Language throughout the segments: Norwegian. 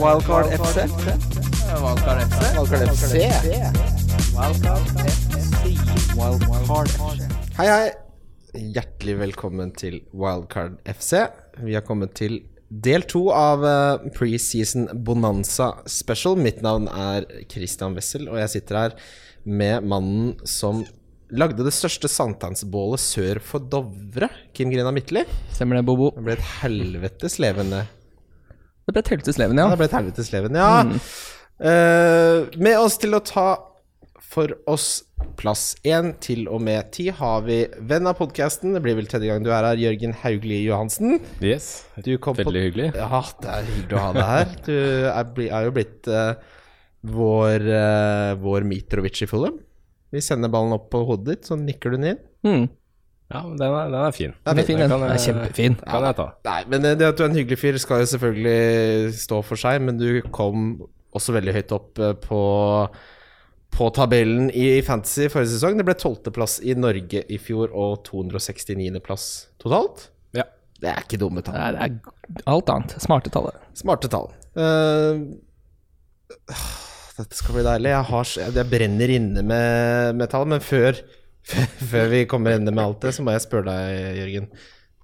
Wildcard FC. Wildcard FC. Wildcard FC. Wildcard FC. Hei, hei. Hjertelig velkommen til Wildcard FC. Vi har kommet til del to av eh, preseason Bonanza Special. Mitt navn er Christian Wessel, og jeg sitter her med mannen som lagde det største sankthansbålet sør for Dovre. Kim Grina Midtly. Stemmer det, Bobo? Det ble et helvetes levende Det ble et Ja, ja. det ble et ja. Eh, med oss til å ta for oss plass én til og med ti har vi venn av podkasten. Det blir vel tredje gang du er her, Jørgen Hauglie Johansen. Yes. Veldig på- hyggelig. Ja, det er hyggelig å ha deg her. Du er, er jo blitt uh, vår, uh, vår Mitrovic i Fulham. Vi sender ballen opp på hodet ditt, så nikker du den inn. Mm. Ja, men den er, den er fin. Den er fin, den. kan Den er jeg- kjempefin. Kan jeg ta. Nei, men det at du er en hyggelig fyr, skal jo selvfølgelig stå for seg. Men du kom også veldig høyt opp eh, på, på tabellen i Fantasy forrige sesong. Det ble tolvteplass i Norge i fjor og 269.-plass totalt. Ja. Det er ikke dumme tall. Nei, det er alt annet. Smarte tallet. Smarte tall. Uh, dette skal bli deilig. Jeg, har, jeg brenner inne med, med tall, men før, før vi kommer inn med alt det, så må jeg spørre deg, Jørgen.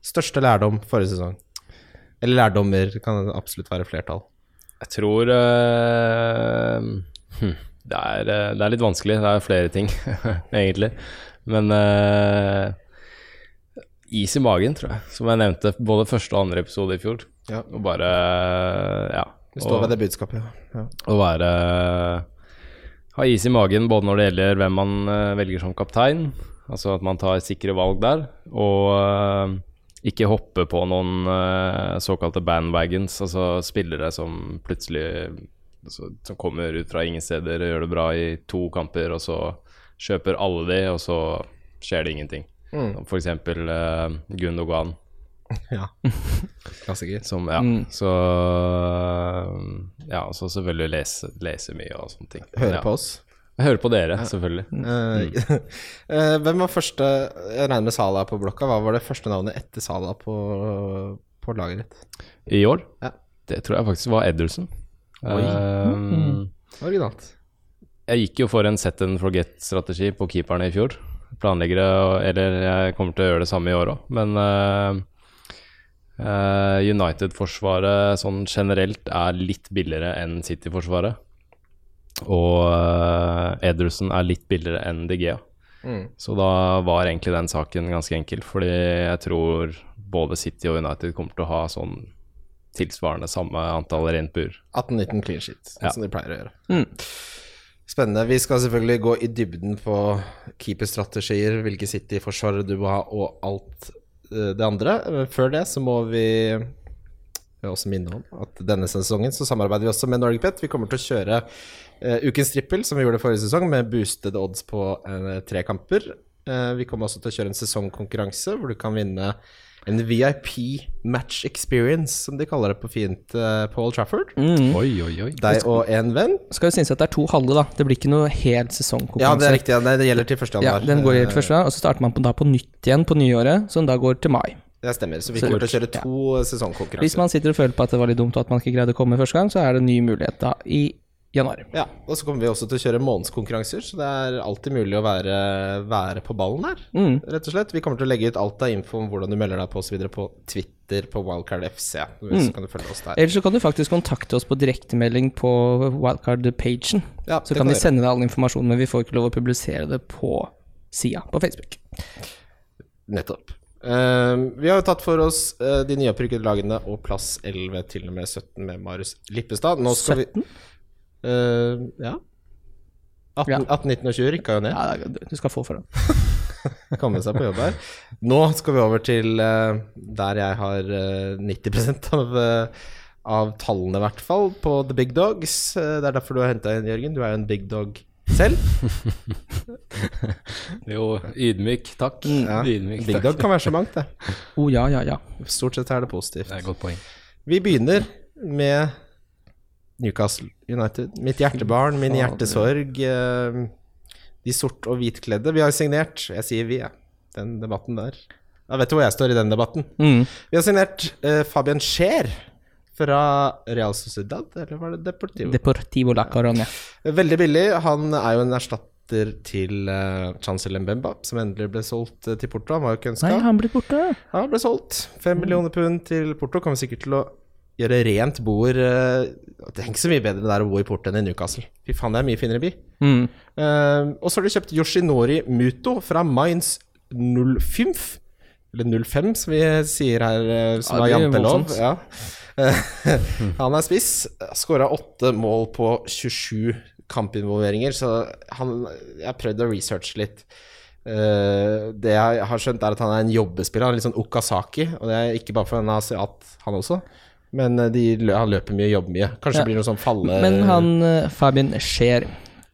Største lærdom forrige sesong? Eller lærdommer, kan absolutt være flertall. Jeg tror uh, hm, det, er, eh, det er litt vanskelig. Det er flere ting, egentlig. Men uh, is i magen, tror jeg. Som jeg nevnte både første og andre episode i fjor. Ja. Og bare Ja. Vi står ved det budskapet, ja. ja. Å være Ha is i magen både når det gjelder hvem man eh, velger som kaptein, altså at man tar sikre valg der, og eh, ikke hoppe på noen eh, såkalte bandwagons, altså spillere som plutselig altså, Som kommer ut fra ingen steder og gjør det bra i to kamper, og så kjøper alle de, og så skjer det ingenting. Mm. Eksempel uh, Gundogan. ja. Klassiker. Som, ja, Mm. så Ja, og så selvfølgelig lese, lese mye og sånne ting. Høre ja. på oss. Høre på dere, selvfølgelig. Eh, uh, hvem var første Jeg regner med Sala på blokka. Hva var det første navnet etter Sala på, på laget ditt? I år? Ja. Det tror jeg faktisk var Ederson. Oi. Um, Originalt. jeg gikk jo for en set and forget-strategi på keeperne i fjor. Planlegger eller jeg kommer til å gjøre det samme i år òg, men uh, uh, United-forsvaret sånn generelt er litt billigere enn City-forsvaret. Og uh, Ederson er litt billigere enn De Gea. Mm. Så da var egentlig den saken ganske enkel, fordi jeg tror både City og United kommer til å ha sånn tilsvarende samme antall rent bur. 18-19 clean sheet, Ja. som de pleier å gjøre. Mm. Spennende. Vi skal selvfølgelig gå i dybden på keeperstrategier, hvilke City-forsvarere du må ha, og alt eh, det andre. Men før det så må vi også minne om at denne sesongen så samarbeider vi også med NorgPet. Vi kommer til å kjøre uh, ukens trippel, som vi gjorde forrige sesong, med boosted odds på uh, tre kamper. Uh, vi kommer også til å kjøre en sesongkonkurranse hvor du kan vinne en VIP match experience, som de kaller det på fint uh, på Old Trafford. Mm. Oi, oi, oi. Deg og en venn. Skal jo synes at det er to halve, da. Det blir ikke noe hel Ja, det er riktig. Ja. Nei, det gjelder til 1. Ja, den går helt første januar, og så starter man på, da på nytt igjen på nyåret, som da går til mai. Det stemmer. Så vi kommer til å kjøre to Hvis sesongkonkurranser. man sitter og føler på at det var litt dumt og at man ikke greide å komme første gang, så er det en ny mulighet da i januar. Ja, og så kommer vi også til å kjøre månedskonkurranser, så det er alltid mulig å være, være på ballen her, Mm. rett og slett. Vi kommer til å legge ut alt av info om hvordan du melder deg på osv. på Twitter på Wildcard FC. Mm. Så kan du følge oss der. Eller så kan du faktisk kontakte oss på direktemelding på wildcard-pagen. Ja, Så kan du sende deg all informasjonen, men vi får ikke lov å publisere det på sida på Facebook. Nettopp. Uh, vi har jo tatt for oss uh, de nyopprykkede lagene og plass 11 til og med 17 med Marius Lippestad. Nå skal 17? vi Eh, Ja. 18, Ja. 18, 19 og 20 rykka jo ned. Ja, du skal få for det. komme seg på jobb her. Nå skal vi over til uh, der jeg har uh, 90% av, uh, av tallene, i hvert fall, på The Big Dogs. Eh, det er derfor du har henta inn, Jørgen. Du er jo en big dog selv. Jo, ydmyk, takk. Ja. Ydmyk, Big takk. dog kan være så mangt, det. Oh, ja, ja, ja. Stort sett er det positivt. Det er et godt poeng. Vi begynner med Newcastle United. Mitt hjertebarn, min hjertesorg. eh, De sort- og hvitkledde. Vi har signert Jeg sier vi, jeg. Den debatten der. Da vet du hvor jeg står i den debatten. Mm. Vi har signert uh, Fabian Scheer fra Real Sociedad, eller var det Deportivo? Deportivo la Coronia. Veldig billig. Han er jo en erstatter til uh, Chancellor Mbemba, som endelig ble solgt uh, til Porto. Han var jo ikke ønska. Han blir borte. Han ble solgt. Fem millioner pund til Porto. Kommer sikkert til å gjøre rent bord uh, Det er ikke så mye bedre det der å bo i Porto enn i Newcastle. Fy faen, det er mye finere by. Mm. Uh, og så har de kjøpt Yoshinori Muto fra Mainz 05. Eller 05, som vi sier her, eh, som Ja, er er jantelov. Ja. Eh, han er spiss. Skåra åtte mål på 27 kampinvolveringer, så han Jeg har prøvd å researche litt. Uh, det jeg har skjønt, er at han er en jobbespiller. Han er litt sånn Okazaki. Og det er ikke bare for han er asiat, han også. Men eh, de, han løper mye, jobber mye. Kanskje Ja. det blir noe sånn falle... Men han eh, Fabian Scheer,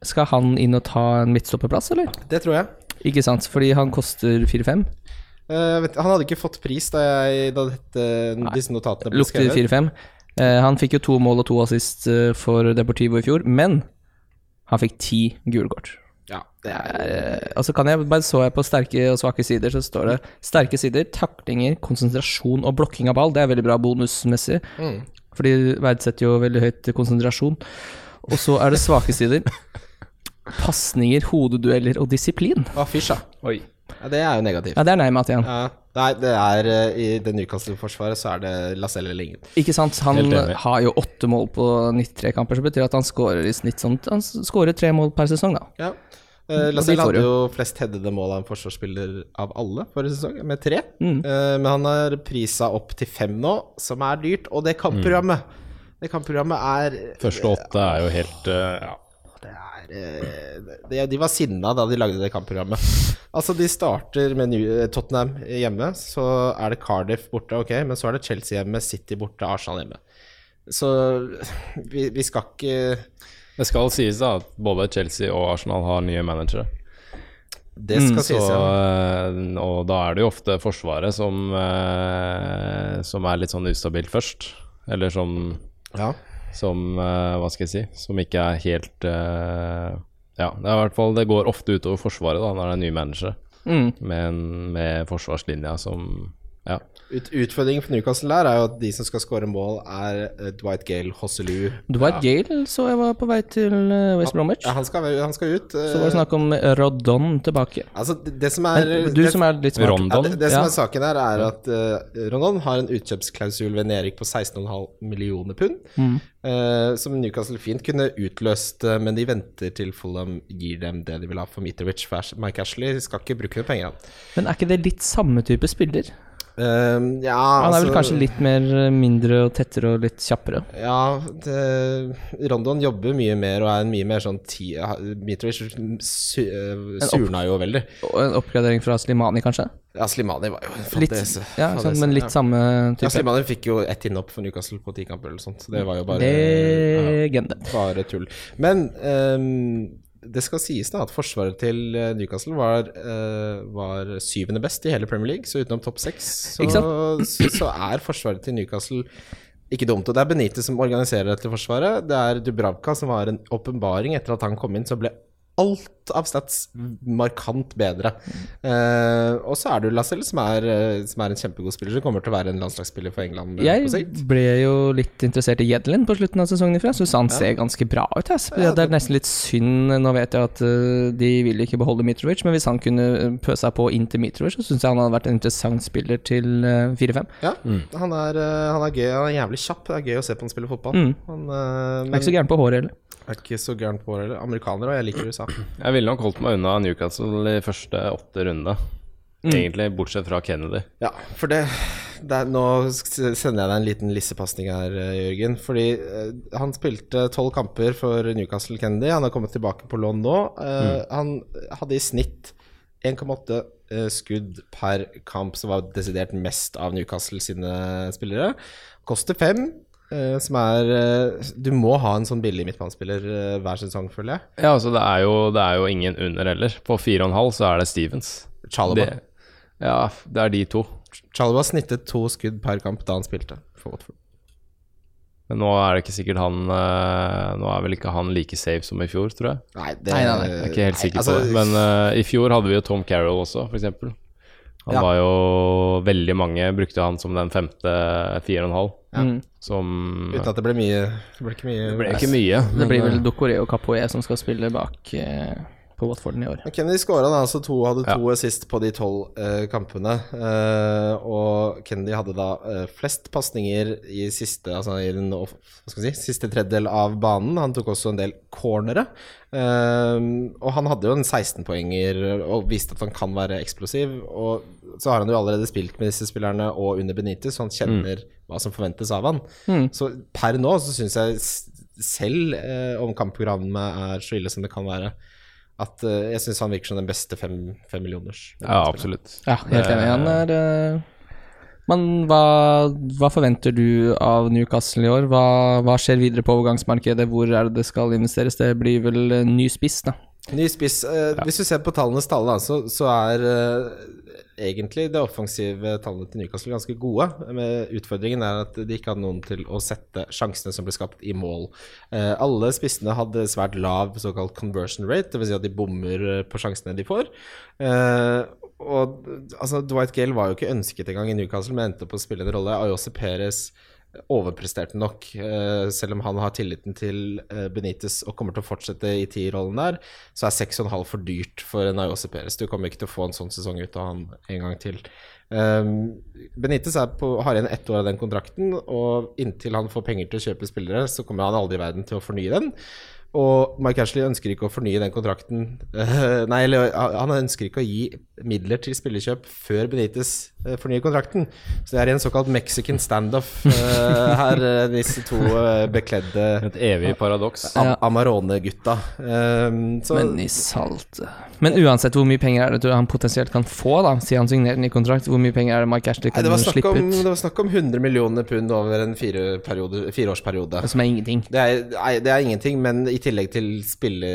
skal han inn og ta en midtstopperplass, eller? Det tror jeg. Ikke sant, fordi han koster 4-5. Uh, han hadde ikke fått pris da, jeg, da dette, disse notatene ble Lukter skrevet. 4-5. Eh, han fikk jo to mål og to assist eh, for Deportivo i fjor, men han fikk ti gule kort. Er Eh, og så kan jeg, bare så jeg på sterke og svake sider, så står det sterke sider, taklinger, konsentrasjon og blokking av ball. Det er veldig bra bonusmessig, for de verdsetter jo veldig høyt konsentrasjon. Og så er det svake sider. Pasninger, hodedueller og disiplin. Å, fysj, da. Oi. Ja, det er jo negativt. Ja, det er nei, Mathian. Ja. Nei, det er eh, I det Newcastle-forsvaret så er det Lacelle eller ingen. Ikke sant? Han har jo åtte mål på 93 kamper, så betyr det at han skårer i snitt sånn Han skårer tre mål per sesong, da. Ja. Uh, de hadde jo flest headede mål av en forsvarsspiller av alle forrige sesong, med tre. Mm. Uh, men han har prisa opp til fem nå, som er dyrt. Og det kampprogrammet Det kampprogrammet er Første åtte er jo helt uh, ja. Det er eh, det, De var sinna da de lagde det kampprogrammet. Altså, de starter med eh, Tottenham hjemme, så er det Cardiff borte, ok, men så er det Chelsea hjemme, City borte, Arsenal hjemme. Så vi, vi skal ikke Det skal sies da at både Chelsea og Arsenal har nye managere. Det skal mm, sies, ja. eh, og da er det jo ofte Forsvaret som, eh, som er litt sånn ustabilt først. Eller som, ja. som eh, Hva skal jeg si? Som ikke er helt Ja, det er i hvert fall Det går ofte utover Forsvaret da når det er nye managere. Mm. Med, med forsvarslinja som Ja. Ut, utfordringen for Newcastle der er jo at de som skal skåre mål, er eh, Dwight Gale, Hosselu Dwight Gale så jeg var på vei til eh, West Bromwich. ja, han, skal, han skal ut. eh, Så var det snakk om Rodon tilbake. Altså, det, som er Men du det, som er litt smart. Rondon. ja, det, det som Ja. er saken her, er at uh, Rondon har en utkjøpsklausul ved Nerik på 16,5 millioner pund. Mm. uh, som Newcastle fint kunne utløst, uh, men de venter til Fulham gir dem det de vil ha for Mitrovic. Mike Ashley skal ikke bruke noe penger. Men er ikke det litt samme type spiller? Eh, ja, Han er vel altså- kanskje litt mer eh, mindre og tettere og litt kjappere. Ja, det, Rondon jobber mye mer og er en mye mer sånn ti, Mitrovic su, eh, surna jo veldig. Og en oppgradering fra Slimani, kanskje? Ja, Slimani var jo Litt, fadese. ja, sånn, men litt ja. samme Ja. Slimani fikk jo ett innhopp for Newcastle på ti kamper eller sånt. Så det var jo bare, ja, bare tull. Men ehm, det skal sies da at forsvaret til eh, Newcastle var, eh, var syvende best i hele Premier League, så utenom topp seks så, så, så er forsvaret til Newcastle ikke dumt. Og det er Benitez som organiserer dette forsvaret. Det er Dubravka som var en åpenbaring etter at han kom inn, så ble alt av stats markant bedre. Uh, og så er det jo Lascelles, som, eh, som er en kjempegod spiller, som kommer til å være en landslagsspiller for England eh, Jeg ble jo litt interessert i Jedlin på slutten av sesongen ifra. Syns han ser ganske bra ut. Ja, det er nesten litt synd. Nå vet jeg at de vil ikke beholde Mitrovic, men hvis han kunne pøse seg på inn til Mitrovic, så syns jeg han hadde vært en interessant spiller til eh, 4-5. Ja, han, er, han er gøy. Han er jævlig kjapp. Det er gøy å se på han spille fotball. Mm. Han eh, Er ikke så gæren på håret heller. Er ikke så gæren på det. Amerikaner, og jeg liker USA. Jeg ville nok holdt meg unna Newcastle i første åtte runde. Egentlig, bortsett fra Kennedy. Ja, for det, det er, Nå sender jeg deg en liten lissepasning her, eh, Jørgen. Fordi eh, han spilte tolv kamper for Newcastle Kennedy. Han har kommet tilbake på lån nå. Eh, Han hadde i snitt 1,8 eh, skudd per kamp, som var desidert mest av Newcastle sine spillere. Koster fem. Eh, som er eh, Du må ha en sånn billig midtbanespiller eh, hver sesong, føler jeg. Ja, altså det er jo, det er jo ingen under heller. På fire og en halv så er det Stevens. Chalaba. Det, ja, det er de to. Chalaba snittet to skudd per kamp da han spilte for Watford. Men nå er det ikke sikkert han Nå er vel ikke han like safe som i fjor, tror jeg. Nei, det Nei, nei, nei. Jeg er ikke helt sikker altså, på det. Men uh, i fjor hadde vi jo Tom Carroll også, for eksempel. Han Ja. var jo Veldig mange brukte han som den femte fire og en halv, Mm. som Uten at det ble mye Det ble ikke mye Det ble ikke mye. Det blir vel Dokoré og Capoe som skal spille bak eh, på Watforden i år. Kennedy skåra altså to, hadde Ja. to assist på de tolv eh, kampene. Eh, og Kennedy hadde da eh, flest pasninger i siste Altså i den hva skal si, siste tredjedel av banen. Han tok også en del cornere. Eh, og han hadde jo en 16-poenger og viste at han kan være eksplosiv. Og så har han jo allerede spilt med disse spillerne og under Benitez, så han kjenner hva som forventes av han. Mm. Så per nå så syns jeg selv, eh, om kampprogrammet er så ille som det kan være, at uh, jeg syns han virker som den beste fem, fem millioners. Ja, absolutt. Ja, helt enig. Han er uh, Men hva, hva forventer du av Newcastle i år? Hva, hva skjer videre på overgangsmarkedet? Hvor er det det skal investeres? Det blir vel ny spiss, da. Ny spiss. Eh, Hvis du ser på tallenes tall, da, så, så er egentlig det offensive tallene til Newcastle ganske gode. Men utfordringen er at de ikke hadde noen til å sette sjansene som ble skapt, i mål. Eh, alle spissene hadde svært lav såkalt conversion rate, dvs. Si at de bommer eh, på sjansene de får. Eh, og altså, Dwight Gale var jo ikke ønsket engang i Newcastle, men endte opp å spille en rolle. Ayose Perez overpresterte nok, eh, selv om han har tilliten til eh, Benitez og kommer til å fortsette i ti-rollen der, så er 6,5 for dyrt for en Ayose Perez. Du kommer ikke til å få en sånn sesong ut av han en gang til. Um, Benitez på, har igjen ett år av den kontrakten, og inntil han får penger til å kjøpe spillere, så kommer han aldri i verden til å fornye den. Og Mike Ashley ønsker ikke å fornye den kontrakten uh, Nei, eller han ønsker ikke å gi midler til spillekjøp før Benitez uh, fornyer kontrakten. Så det er i en såkalt Mexican standoff uh, her, disse to bekledde Et evig paradoks. Am Amarone-gutta. Um, Men i salte Men uansett, hvor mye penger er det han potensielt kan få, da, siden han signerer den i kontrakt? Hvor mye penger er det Mike Ashley Nei, kan det, var slippe om, ut? det var snakk om 100 millioner pund over en fireperiode- fireårsperiode. Som er ingenting. Det er, nei, det er ingenting, men i tillegg til spille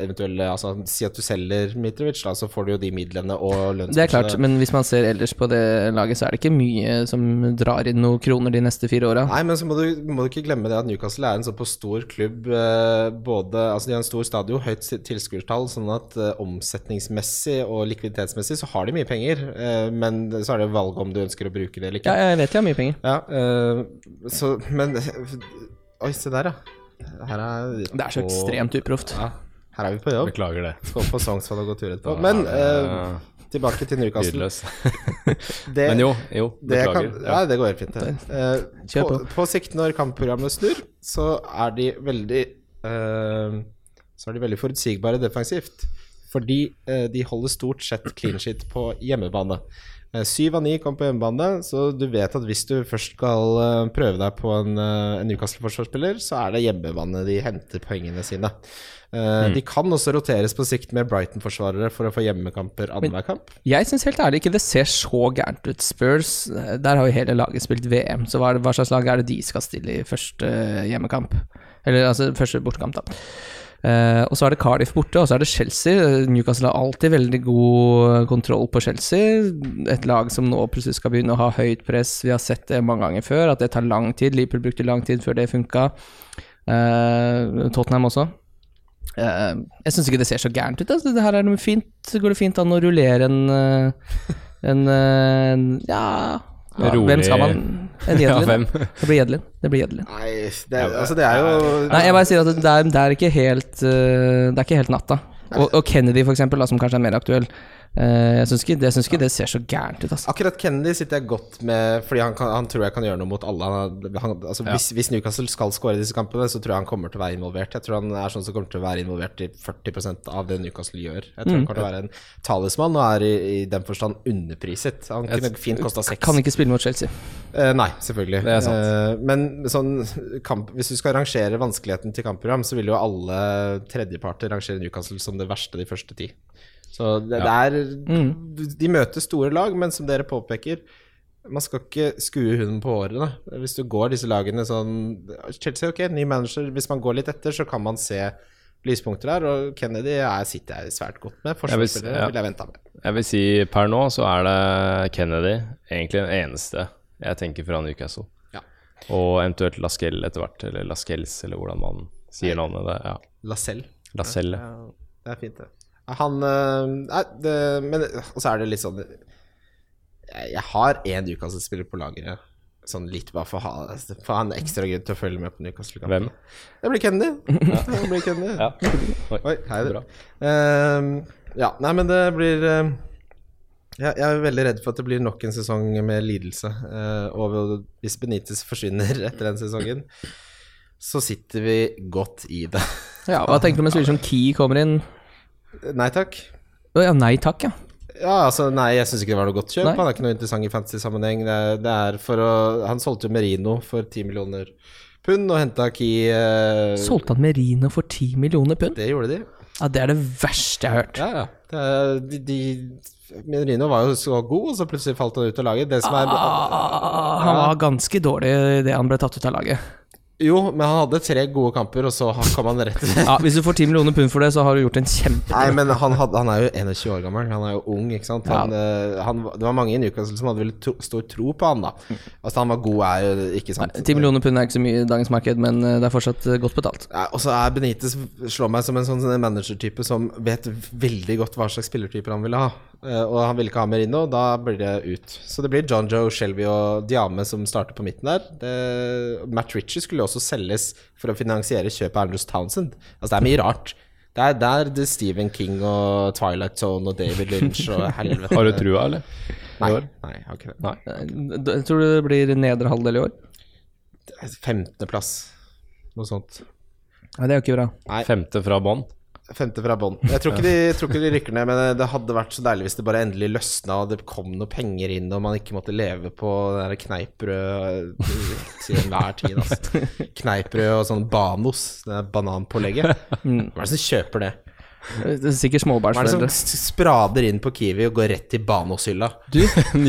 eventuelle altså, Si at du selger Mitrovic, da, så får du jo de midlene og lønnsmidlene. Det er klart, men hvis man ser ellers på det laget, så er det ikke mye som drar inn noen kroner de neste fire åra. Nei, men så må du, må du ikke glemme det at Newcastle er en såpass stor klubb. Eh, både, altså De har en stor stadion, høyt tilskuertall, sånn at eh, omsetningsmessig og likviditetsmessig så har de mye penger. Eh, men så er det valget om du ønsker å bruke det eller ikke. Ja, jeg vet de har mye penger. Ja, så Men Oi, se der, ja. Her er Det er så ekstremt uproft. Ja, her er vi på jobb. Beklager det. Skål på Sognsvann og godt urett på. Men eh, tilbake til Newcastle. Det, Men jo, jo, det beklager. kan, ja, det går helt fint. det. Eh, på, på. på sikt, når kampprogrammet snur, så er de veldig eh, Så er de veldig forutsigbare defensivt. Fordi eh, de holder stort sett clean shit på hjemmebane. Eh, Syv av ni kom på hjemmebane, så du vet at hvis du først skal eh, prøve deg på en, eh, en Newcastle-forsvarsspiller, så er det hjemmebane de henter poengene sine. Mm. De kan også roteres på sikt med Brighton-forsvarere for å få hjemmekamper annenhver kamp. Jeg syns helt ærlig ikke det ser så gærent ut. Spurs, der har jo hele laget spilt VM, så hva, hva slags lag er det de skal stille i første hjemmekamp? Eller altså første bortekamp, da. Eh, og så er det Cardiff borte, og så er det Chelsea. Eh, Newcastle har alltid veldig god kontroll på Chelsea. Et lag som nå plutselig skal begynne å ha høyt press. Vi har sett det mange ganger før, at det tar lang tid. Liverpool brukte lang tid før det funka. Uh, Tottenham også. Uh, jeg syns ikke det ser så gærent ut. Altså. Det her er noe fint, går det fint an å rullere en eh, En, eh, en Ja hva, Rolig- Hvem skal man? En Ja, Jedlin? Ja, det blir Jedlin. Det blir Jedlin. Nei, det, altså det er jo Nei, jeg bare sier at det er, det er ikke helt eh, Det er ikke helt natta. Og, og Kennedy, for eksempel, da, som kanskje er mer aktuell. Eh, jeg syns ikke, ikke det ser så gærent ut, altså. Akkurat Kennedy sitter jeg godt med, fordi han, kan, han tror jeg kan gjøre noe mot alle. Han, altså hvis, hvis Newcastle skal skåre disse kampene, så tror jeg han kommer til å være involvert. Jeg tror han er sånn som kommer til å være involvert i 40% av det Newcastle gjør. Jeg tror han kommer til å være en talismann og er i, i den forstand underpriset. Han kunne fint kosta seks. Kan ikke spille mot Chelsea. Eh, nei, selvfølgelig. Eh, men sånn kamp, hvis du skal rangere vanskeligheten til kampprogram, så vil jo alle tredjeparter rangere Newcastle som det verste de første ti. Så det, det er De møter store lag, men som dere påpeker, man skal ikke skue hunden på årene. Hvis du går disse lagene sånn Chelsea, ok, ny manager. Hvis man går litt etter, så kan man se lyspunkter her. Og Kennedy er, sitter jeg svært godt med. Jeg vil Forsvarsspillere ja. vil jeg vente med. Jeg vil si per nå så er det Kennedy egentlig den eneste jeg tenker fra Newcastle. Ja. Og eventuelt Lascelles etter hvert, eller Lascelles, eller hvordan man sier navnet. Det, ja. Lacelle. Lascelles. Ja, det er fint, det. Han øh, Nei, det, men Og så er det litt sånn jeg, jeg har én Newcastle-spiller på lageret. Sånn litt bare for å ha, for å ha en ekstra grunn til å følge med på Newcastle. Hvem? Det blir Kenny Det blir. Ja. Oi. Hei Bra. Uh, ja, nei, men det blir uh, jeg, jeg er veldig redd for at det blir nok en sesong med lidelse. eh, og hvis Benitez forsvinner etter den sesongen, så sitter vi godt i det. Ja, Hva tenker du om en spiller som Key kommer inn? Nei takk. Ja, nei takk, ja. Ja, altså, nei, jeg syns ikke det var noe godt kjøp. Nei. Han er ikke noe interessant i fantasy-sammenheng. Det, er- det er for å Han solgte jo Merino for 10 millioner pund og henta Key eh, Solgte han Merino for 10 millioner pund? Det gjorde de. Ja, Det er det verste jeg har hørt. Ja, ja. Det er, de, de Merino var jo så god, og så plutselig falt han ut av laget. Det som er Ah, han var ganske dårlig idet han ble tatt ut av laget. Jo, men han hadde tre gode kamper, og så kom han rett Ja, Hvis du får 10 millioner pund for det, så har du gjort en kjempe... Nei, men han, hadde, han er jo 21 år gammel. Han er jo ung, ikke sant. Han, ja. han, det var mange i Newcastle som hadde veldig tro, stor tro på han, da. Altså, han var god, er jo ikke sant. 10 millioner pund er ikke så mye i dagens marked, men eh, det er fortsatt eh, godt betalt. Ja, og så er Benitez slår meg som en sånn managertype som vet veldig godt hva slags spillertyper han vil ha. Eh, og han vil ikke ha Merino, da blir det ut. Så det blir John Joe, Shelby og Diame som starter på midten der. Det, Matt Ritchie skulle også selges for å finansiere kjøpet av Andrews Townsend. Altså, det er mye rart. Det er der det er Stephen King og Twilight Zone og David Lynch og helvete Har du trua, eller? Nei, nei, jeg har ikke det. Nei. Eh, d- Jeg det blir nedre halvdel i år. Femteplass, noe sånt. Nei, det er jo ikke bra. Nei, Femte fra bånn. Femte fra bånn. Jeg tror ikke, de, tror ikke de rykker ned, men det hadde vært så deilig hvis det bare endelig løsna og det kom noe penger inn, og man ikke måtte leve på kneippbrød til enhver tid. Altså. Kneippbrød og sånn Banos, det er bananpålegget. Hva er det som kjøper det? Det er sikkert er det som sprader inn på Kiwi og går rett til Banos-hylla?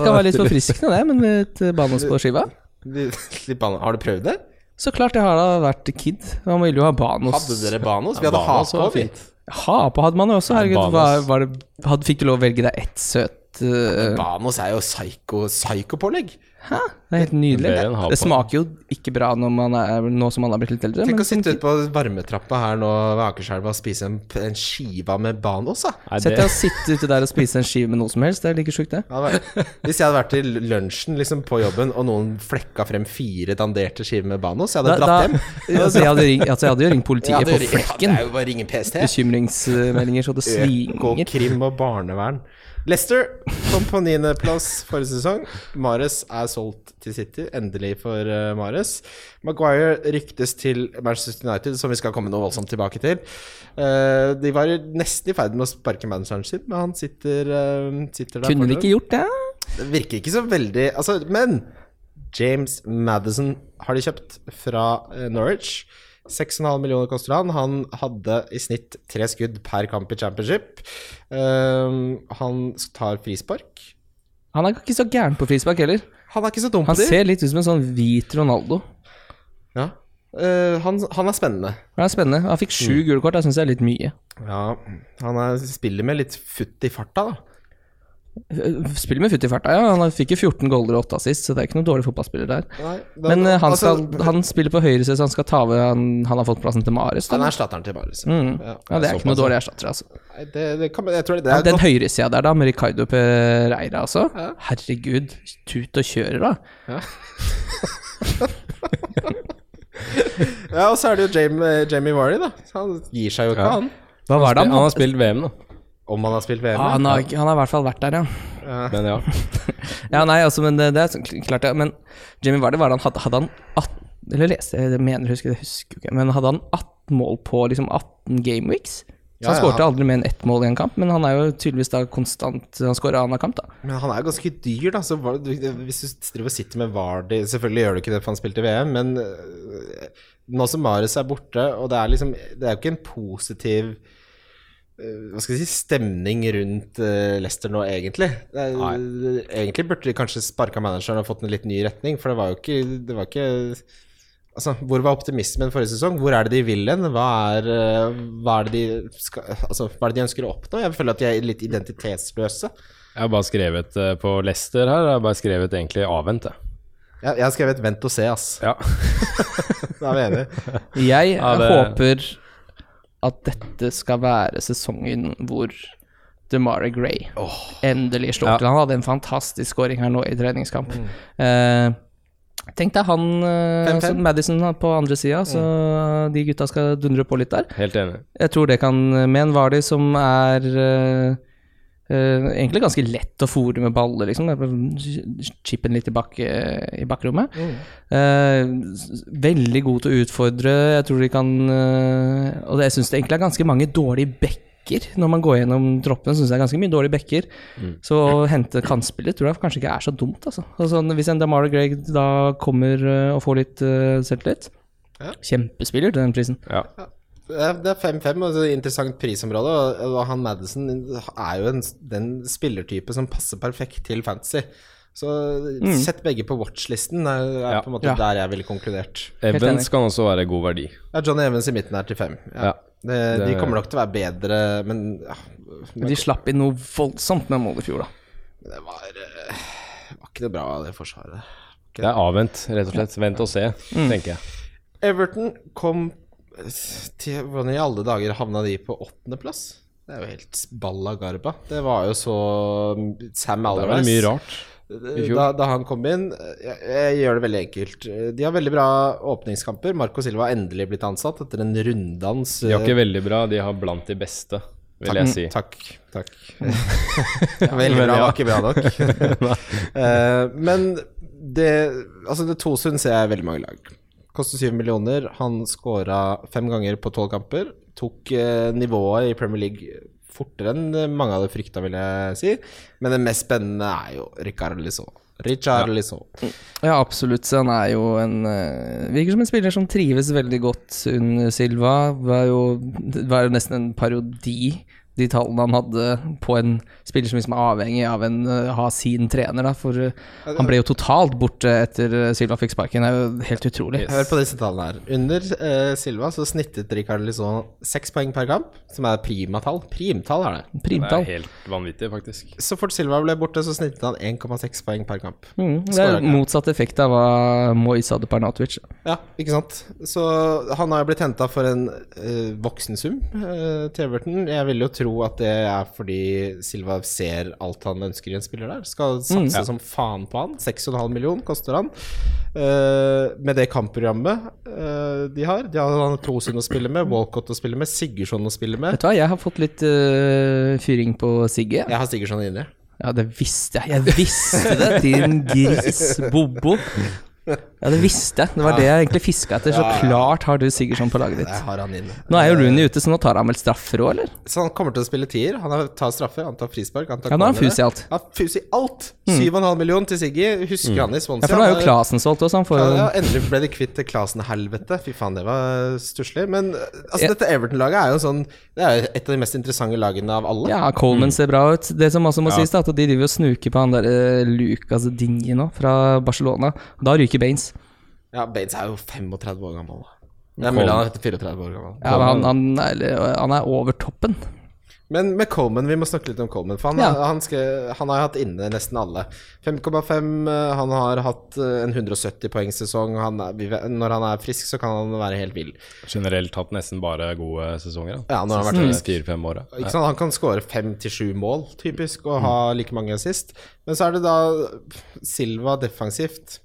Det kan være litt forfriskende, det, men litt banos på skiva. Har du prøvd det? Så klart, jeg har da vært kid. Man ville jo ha banos. Hadde dere Banos? Vi hadde Banos ha var på, vi. fint. Hapa hadde man jo også, herregud. Var, var det, hadde, fikk du lov å velge deg ett søt eh, Banos er jo psyko- psyko-pålegg. Hæ? Det er helt nydelig. Det, Det smaker jo ikke bra når man er, nå som man har blitt litt eldre. Tenk men å sitte ute på varmetrappa her nå ved Akerselva og spise en, en skive med Banos, da. Sett deg og sitte ute der og spise en skive med noe som helst. Det er like sjukt, det. Ja, det Hvis jeg hadde vært til lunsjen liksom på jobben, og noen flekka frem fire danderte skiver med Banos, jeg hadde Da, dratt da, hjem. altså, jeg, hadde ring, altså, jeg hadde jo ringt politiet hadde på flekken. flekken. Det er jo bare å ringe PST. Bekymringsmeldinger så det svinger. Økokrim og barnevern. Leicester kom på niendeplass forrige sesong. Mares er solgt til City, endelig for uh, Mares. Maguire ryktes til Manchester United, som vi skal komme noe voldsomt tilbake til. Uh, de var nesten i ferd med å sparke manageren sin, men han sitter, uh, sitter der Kunne de ikke gjort det? Det virker ikke så veldig Altså, men James Madison har de kjøpt fra Norwich. 6,5 millioner koster han. Han hadde i snitt tre skudd per kamp i championship. Ehm, han tar frispark. Han er ikke så gæren på frispark heller. Han er ikke så dum Han ser litt ut som en sånn hvit Ronaldo. Ja. Uh, han, han er spennende. Han er spennende. Han fikk sju gule kort, Det syns jeg er litt mye. Ja, han er, spiller med litt futt i farta, da. Spiller med futt i farta, ja. Han fikk jo 14 goaler og 8 assist, så det er ikke noen dårlig fotballspiller der. Nei, men, Men han, han, altså, han spiller på høyre side, så han skal ta over Han, han har fått plassen til Mares. Han er erstatteren til Marius. Mm. Ja. Ja, det er ikke noe dårlig erstatter, altså. Nei, Det, det kan, jeg tror det, det Ja, er den godt. høyresida der, da, med Ricardo Pereira, altså. Herregud, tut og kjører, da. Ja, og så er det jo Jamie, Jamie Vardy, da. Han gir seg jo ikke, Ja. han. Hva var det han han har spilt VM, da. Om han har spilt VM. Ja, han, har, han har i hvert fall vært der, ja. Men ja. Ja, nei, altså, men det, det er klart, ja. Men Jimmy Vardy, var han hadde, hadde han 18 Eller leste jeg, mener, husker, jeg husker ikke, men hadde han 18 mål på liksom 18 gameweeks? Så han ja, skårte aldri mer enn ett mål i en kamp, men han er jo tydeligvis da konstant Han skårer annenhver kamp, da. Men han er jo ganske dyr, da. Så hvis du driver og sitter med Vardy Selvfølgelig gjør du ikke det for han spilte VM, men øh, nå som Marius er borte, og det er liksom Det er jo ikke en positiv hva skal jeg si, stemning rundt øh, Leicester nå, egentlig. Det er, egentlig burde de kanskje sparka manageren og fått en litt ny retning, for det var jo ikke, det var ikke Altså, Hvor var optimismen forrige sesong? Hvor er det de vil hen? Hva er, øh, hva altså, hva er det de ønsker å oppnå? Jeg føler at de er litt identitetsløse. Jeg har bare skrevet eh, på Leicester her, jeg har bare skrevet egentlig avvent, jeg. Jeg, jeg har skrevet 'vent og se', ass. Ja. Da er vi enige. Jeg Ja, det- håper at dette skal være sesongen hvor DeMarie Gray. Endelig slår Ja. til. Han hadde en fantastisk scoring her nå i treningskamp. Eh, tenk deg han eh, 5-5. altså Madison på andre sida, så de gutta skal dundre på litt der. Helt enig. Jeg tror det kan Med en Vardy som er eh, eh, egentlig ganske lett å fòre med baller, liksom. Det Chippen litt i, bak, i bakrommet. Mm. Uh, veldig god til å utfordre. Jeg tror de kan uh, Og jeg syns det egentlig er ganske mange dårlige backer. Når man går gjennom troppene, syns jeg det er ganske mye dårlige backer. Så å hente kantspillet tror jeg kanskje ikke er så dumt, altså. altså hvis en Damara Gregg da kommer eh, og får litt uh, selvtillit Ja. Kjempespiller til den prisen. Ja. Det er- er 5-5, og det er et interessant prisområde. Og han Madison er jo en, den spillertype som passer perfekt til fantasy. Så sett begge på watchlisten, er, er Ja. på en måte Ja. der jeg ville konkludert. Evans kan også være god verdi. Ja, Johnny Evans i midten er til 5. Ja. Ja. Det, de kommer nok til å være bedre, men ja, Men de slapp inn noe voldsomt med mål i fjor, da. det var, eh, var ikke det bra, det forsvaret. Det er avvent, rett og slett. Vent og se, tenker jeg. Everton kom til Hvordan i alle dager havna de på åttendeplass? Det er jo helt balla garba. Det var jo så Sam Det var mye rart. Da, da han kom inn jeg, jeg gjør det veldig enkelt. De har veldig bra åpningskamper. Marco Silva har endelig blitt ansatt etter en runddans. De har ikke veldig bra, de har blant de beste, vil jeg si. Takk. takk Veldig bra, var ikke bra nok. Eh, men det Altså, det to syns jeg veldig mange lag. Koster 7 millioner. Han skåra fem ganger på tolv kamper. Tok eh, nivået i Premier League fortere enn mange hadde frykta, vil jeg si. Men det mest spennende er jo Ricard Lisson. Richard Lisson. Ja, absolutt. Han er jo en eh, Virker som en spiller som trives veldig godt under Silva. Var jo, var jo nesten en parodi, de tallene han hadde på en spiller som liksom er avhengig av en eh, ha sin trener, da. For eh, han ble jo totalt borte etter eh, Silva fikk sparken. Det er jo helt utrolig. Hør på disse tallene her. Under uh, Silva så snittet Rikard Lisson seks poeng per kamp, som er primatall. Primtall er det. Det er helt vanvittig, faktisk. Så fort Silva ble borte, så snittet han 1,6 poeng per kamp. Mm, det er motsatt effekt av hva Mois hadde på Arnautovic. Ja, ikke sant. Så han har jo blitt henta for en uh, voksensum uh, til Jeg vil jo tro at det er fordi Silva ser alt han ønsker i en spiller der. Skal satse som faen på han. 6,5 million koster han. Uh, med det kampprogrammet uh, de har. De har han Tosin å spille med, Walcott å spille med, Sigurdsson å spille med. Vet du hva, jeg har fått litt uh, fyring på Sigge. Jeg har Sigurdsson inne. Ja, det visste jeg. Jeg visste det, din gris, Bobo. Ja, det visste jeg. Det var det jeg egentlig fiska etter. Så klart har du Sigurdsson på laget ditt. har han inn Nå er jo Rooney ute, så nå tar han vel straffer òg, eller? Så han kommer til å spille tier. Han tar straffer, han tar frispark. Han tar Ja, nå har han fus i alt. Ja, fus i alt! 7,5 million til Siggy. Husker han i Swansea? Ja, for nå er jo Klasen solgt også, han får Ja, ja, endelig ble de kvitt Klasen-helvete. Fy faen, det var stusslig. Men altså, Ja. dette Everton-laget er jo sånn Det er jo et av de mest interessante lagene av alle. Ja, Coleman ser bra ut. Det som også må Ja. sies, er at de driver og snuker på han der eh, Lucas Dingy nå, fra Barcelona. Da ryker Baines. Ja, Baines er jo 35 år gammel. Det er mulig han er 34 år gammel. Ja, men han, han, er, han er over toppen. Men med Coleman, vi må snakke litt om Coleman. For han, Ja. han, skal, han har hatt inne nesten alle. 5,5. uh, Han har hatt uh, en 170 poengsesong. Når han er frisk, så kan han være helt vill. Generelt hatt nesten bare gode sesonger. da. Ja, når han har vært Siste Fire-fem åra. Ikke sant? Han kan skåre fem til sju mål, typisk, og ha like mange sist. Men så er det da Silva defensivt.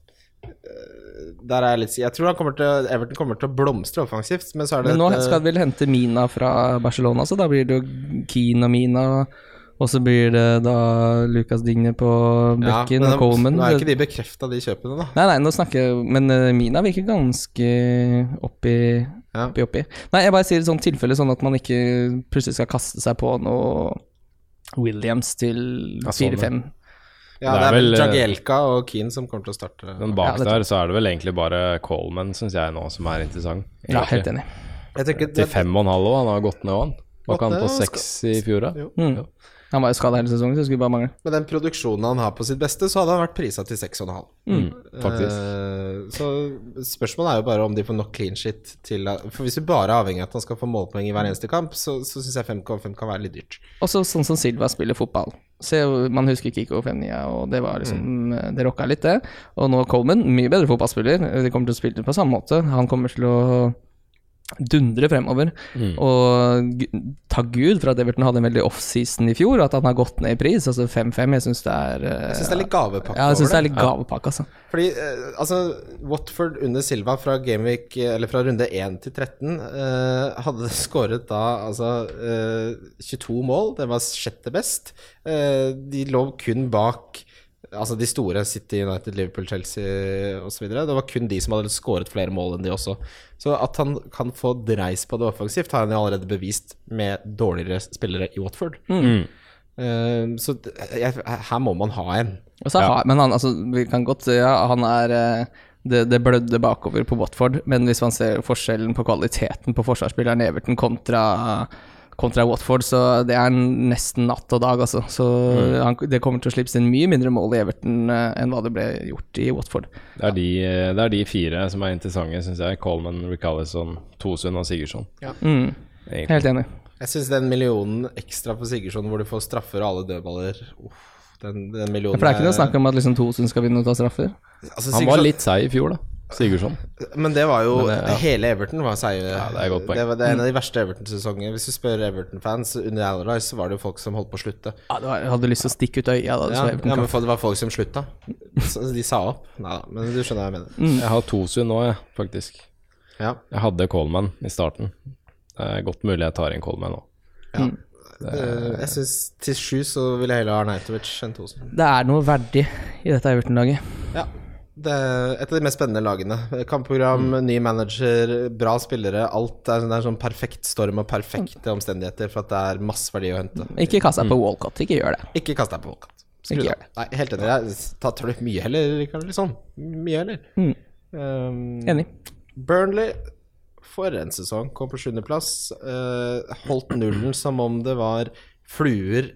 Eh, Der er jeg litt Jeg tror han kommer til Everton kommer til å blomstre offensivt, men så er det Men nå et, skal de vel hente Mina fra Barcelona, så da blir det jo Keane og Mina. Og så blir det da Lucas Digne på bekken ja, og Coleman. Nå er ikke de bekrefta, de kjøpene, da. Nei, nei, nå snakker jeg Men eh, Mina virker ganske oppi, Ja. oppi, oppi. Nei, jeg bare sier et sånt tilfelle sånn at man ikke plutselig skal kaste seg på noe Williams til Ja, sånn, 4-5. Ja, Det det er vel eh, Jagielka og Keane som kommer til å starte. Men bak Ja, der så er det vel egentlig bare Coleman, syns jeg nå, som er interessant. Ja, helt enig. Jeg tenker Til fem og en halv òg, han har gått ned òg, han. Var ikke han på seks i fjor, da? Mm. Han var jo skada hele sesongen, så det skulle bare mangle. Med den produksjonen han har på sitt beste, så hadde han vært prisa til 6,5. Mm, faktisk. Eh, så spørsmålet er jo bare om de får nok clean shit til For hvis du bare er avhengig av at han skal få målpoeng i hver eneste kamp, så, så syns jeg 5,5 kan være litt dyrt. Også sånn som Silva spiller fotball. Se, man husker Kiko Femnia, og det var liksom Det rocka litt, det. Og nå Coleman, mye bedre fotballspiller. De kommer til å spille på samme måte. Han kommer til å dundre fremover. Og Ta takk Gud for at Everton hadde en veldig off-season i fjor, og at han har gått ned i pris. Altså 5-5, jeg syns det er eh, Jeg syns det er litt gavepakke Ja, jeg synes det er litt gavepakke, altså. Fordi eh, altså, Watford under Silva fra Gameweek, eller fra runde 1 til 13, eh, hadde skåret da altså eh, 22 mål. Det var sjette best. De lå kun bak Altså de store, City, United, Liverpool, Chelsea osv. Det var kun de som hadde skåret flere mål enn de også. Så at han kan få dreis på det offensivt, har han jo allerede bevist med dårligere spillere i Watford. Eh, så jeg, her må man ha en. Altså, ja. Men han, altså, vi kan godt si ja, han er eh, det, det blødde bakover på Watford, men hvis man ser forskjellen på kvaliteten på forsvarsspilleren Everton kontra, kontra Watford, så det er nesten natt og dag, altså. Så han, det kommer til å slippes inn mye mindre mål i Everton uh, enn hva det ble gjort i Watford. Det er, de, det er de fire som er interessante, syns jeg. Coleman, Ricallison, Tosund og Sigurdsson. Mm, helt enig. Jeg syns den millionen ekstra på Sigurdsson, hvor du får straffer og alle dødballer uff, den, den millionen For det er ikke noe snakke om at liksom Tosun skal begynne å ta straffer? altså, Han var litt seig i fjor, da. Sigurdsson. Men det var jo det- ja. Hele Everton var seige. Ja, det er godt poeng. Det, var, det er en av de verste Everton-sesongene. Hvis du spør Everton-fans under Allardyce, så var det jo folk som holdt på å slutte. Ja, det var, hadde lyst til å stikke ut øya da Ja, ja, men det var folk som slutta. Så de sa opp. Nei da, men du skjønner hva jeg mener. Jeg har Tosu nå, jeg, faktisk. Ja. Jeg hadde Coleman i starten. Det er godt mulig jeg tar inn Coleman nå. Eh, Jeg syns til sju så vil jeg heller ha Arnautovic enn Tosen. Det er noe verdig i dette Everton-laget. Ja. Det er et av de mest spennende lagene. Kampprogram, ny manager, bra spillere. Alt er, det er sånn perfekt storm og perfekte omstendigheter for at det er masse verdi å hente. Ikke kast deg på Walcott, ikke gjør det. Ikke kast deg på Walcott. Skru Ikke gjør. Nei, helt enig. Jeg tar du mye heller, Rikard? Liksom. Mye heller. Mm. Um, Enig. Burnley for en sesong kom på sjuendeplass. Uh, holdt nullen som om det var fluer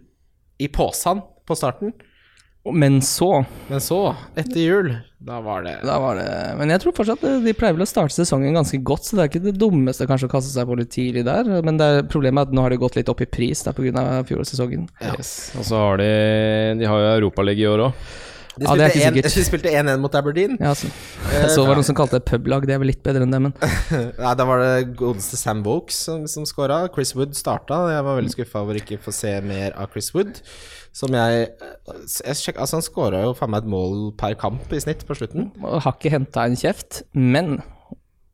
i posen på starten. Men så Men så, etter jul, da var det Da var det Men jeg tror fortsatt eh, de pleier vel å starte sesongen ganske godt, så det er ikke det dummeste kanskje å kaste seg på litt tidlig der. Men det er problemet er at nå har det gått litt opp i pris da pga. fjorårssesongen. Yes. Og så har de De har jo Europaliga i år òg. De Ja, det er ikke en- sikkert. de spilte 1-1 mot Aberdeen. Ja, så. Jeg så var det noen som kalte det publag, det er vel litt bedre enn det, men Nei, da var det godeste Sam Vokes som, som skåra. Chris Wood starta. Jeg var veldig skuffa over ikke å få se mer av Chris Wood. Som jeg, jeg sjek, Altså, han skåra jo faen meg et mål per kamp i snitt på slutten. og har ikke henta en kjeft. Men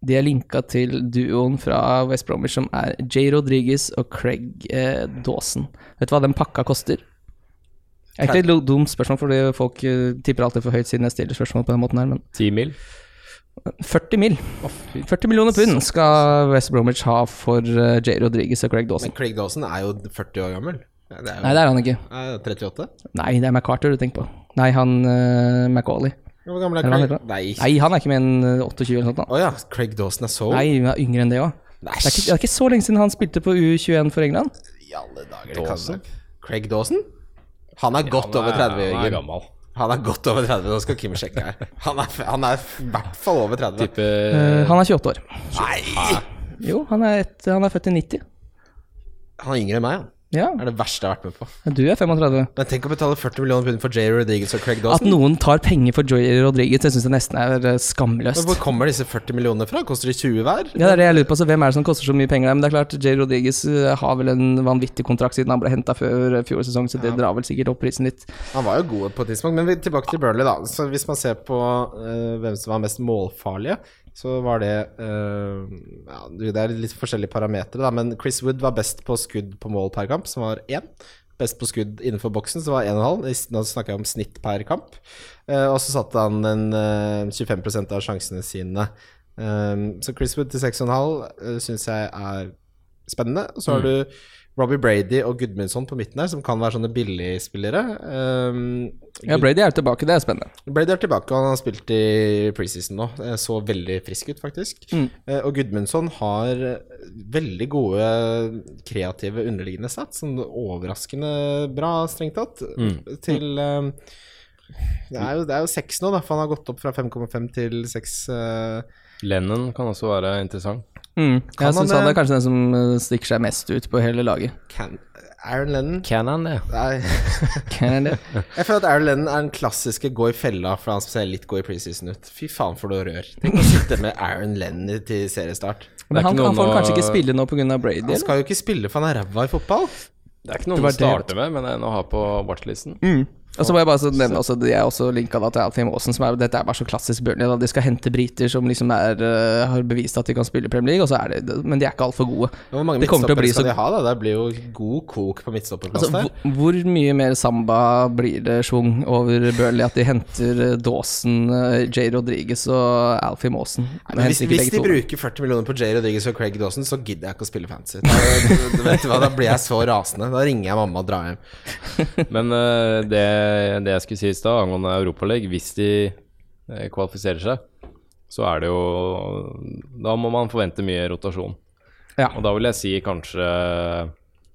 de er linka til duoen fra West Bromwich som er Jay Rodriguez og Craig eh, Dawson. Vet du hva den pakka koster? Det er egentlig et dumt spørsmål, fordi folk eh, tipper alltid for høyt siden jeg stiller spørsmål på den måten her, men Ti mil. 40 mil. 40 millioner pund skal West Bromwich ha for eh, Jay Rodriguez og Craig Dawson. Men Craig Dawson er jo 40 år gammel. Det jo Nei, det er han ikke. er 38. Nei, det er McCarter du tenker på. Nei, han uh, Macauley. Hvor gammel er Er han Craig? Nei. Nei, han er ikke mer enn eh, 28 eller noe sånt. da. oh, ja, Craig Dawson er så Nei, han er yngre enn det òg. Det, er det er ikke så lenge siden han spilte på U21 for England. I alle dager, det Dawson? kan Craig Dawson? Han er godt over 30, Han er Jørgen. gammel. Han er godt over 30, nå skal Kim sjekke her. Han er, han er i hvert fall over 30. Type Uh, han er 28 år. Nei! Jo, han er, et, han er født i 90. Han er yngre enn meg, han. Ja, Det er det verste jeg har vært med på. du er 35. Men tenk å betale 40 millioner pund for Jay Rodriguez og Craig Dawson. At noen tar penger for Joy Rodriguez, det syns jeg nesten er skamløst. Men. Hvor kommer disse 40 millionene fra? Koster de 20 hver? Ja, det er det jeg lurer på, så Hvem er det som koster så mye penger? Men det er klart, Jay Rodriguez eh, har vel en vanvittig kontrakt siden han ble henta før fjor sesong, så det drar vel sikkert opp prisen litt. Han var jo god på et tidspunkt, men tilbake til Burnley, da. Så hvis man ser på uh, hvem som var mest målfarlige, så var det uh, ja, Det er litt forskjellige parametere, da, men Chris Wood var best på skudd på mål per kamp, som var én. Best på skudd innenfor boksen, som var 1,5. Nå snakker jeg om snitt per kamp. Uh, og så satte han en uh, 25 av sjansene sine. Um, så Chris Wood til 6,5 uh, syns jeg er spennende. Og så har du Robbie Brady og Gudmundsson på midten her, som kan være sånne billigspillere. Um, Ja, Brady er tilbake, det er spennende. Brady er tilbake, og han har spilt i preseason nå. Så veldig frisk ut, faktisk. Mm. Uh, Og Gudmundsson har eh, veldig gode kreative underliggende sats, Sånn overraskende bra, strengt tatt. Til um, det, er jo, det er jo seks nå, da, for han har gått opp fra 5,5 til 6. eh, Lennon kan også være interessant. Mm. Jeg syns han, han er kanskje den som eh, stikker seg mest ut på hele laget. Can, Aaron Lennon Kan han det? Nei. Kan jeg det? Jeg føler at Aaron Lennon er den klassiske gå i fella, for han ser litt gå i preseason ut. Fy faen for noe rør. Tenk å sitte med Aaron Lennon til seriestart. Men han, han får å- kanskje ikke spille nå pga. Brady? Han eller? skal jo ikke spille, for han er ræva i fotball. Det er ikke noen å starte med, men en å ha på watchlisten. Og så må jeg bare så nevne også, De er også linka da til som er Dette er bare så klassisk Burnley. Da. De skal hente briter som liksom er, uh, har bevist at de kan spille Premier League, og så er det, men de er ikke altfor gode. Hvor mange midtstoppere bli skal så de ha, da? Det blir jo god kok på midtstopperplass Altså, der. hvor, mye mer samba blir det schwung over Burnley at de henter eh, Dawson, eh, Jay Rodriguez og Alfie Maasen? Men hvis, hvis de bruker 40 millioner på Jay Rodriguez og Craig Dawson, så gidder jeg ikke å spille fancy. Da, du vet du hva, da blir jeg så rasende. Da ringer jeg mamma og drar hjem. Men uh, det, det jeg skulle si i stad angående Europaligaen, hvis de eh, kvalifiserer seg, så er det jo Da må man forvente mye rotasjon. Ja. Og da vil jeg si kanskje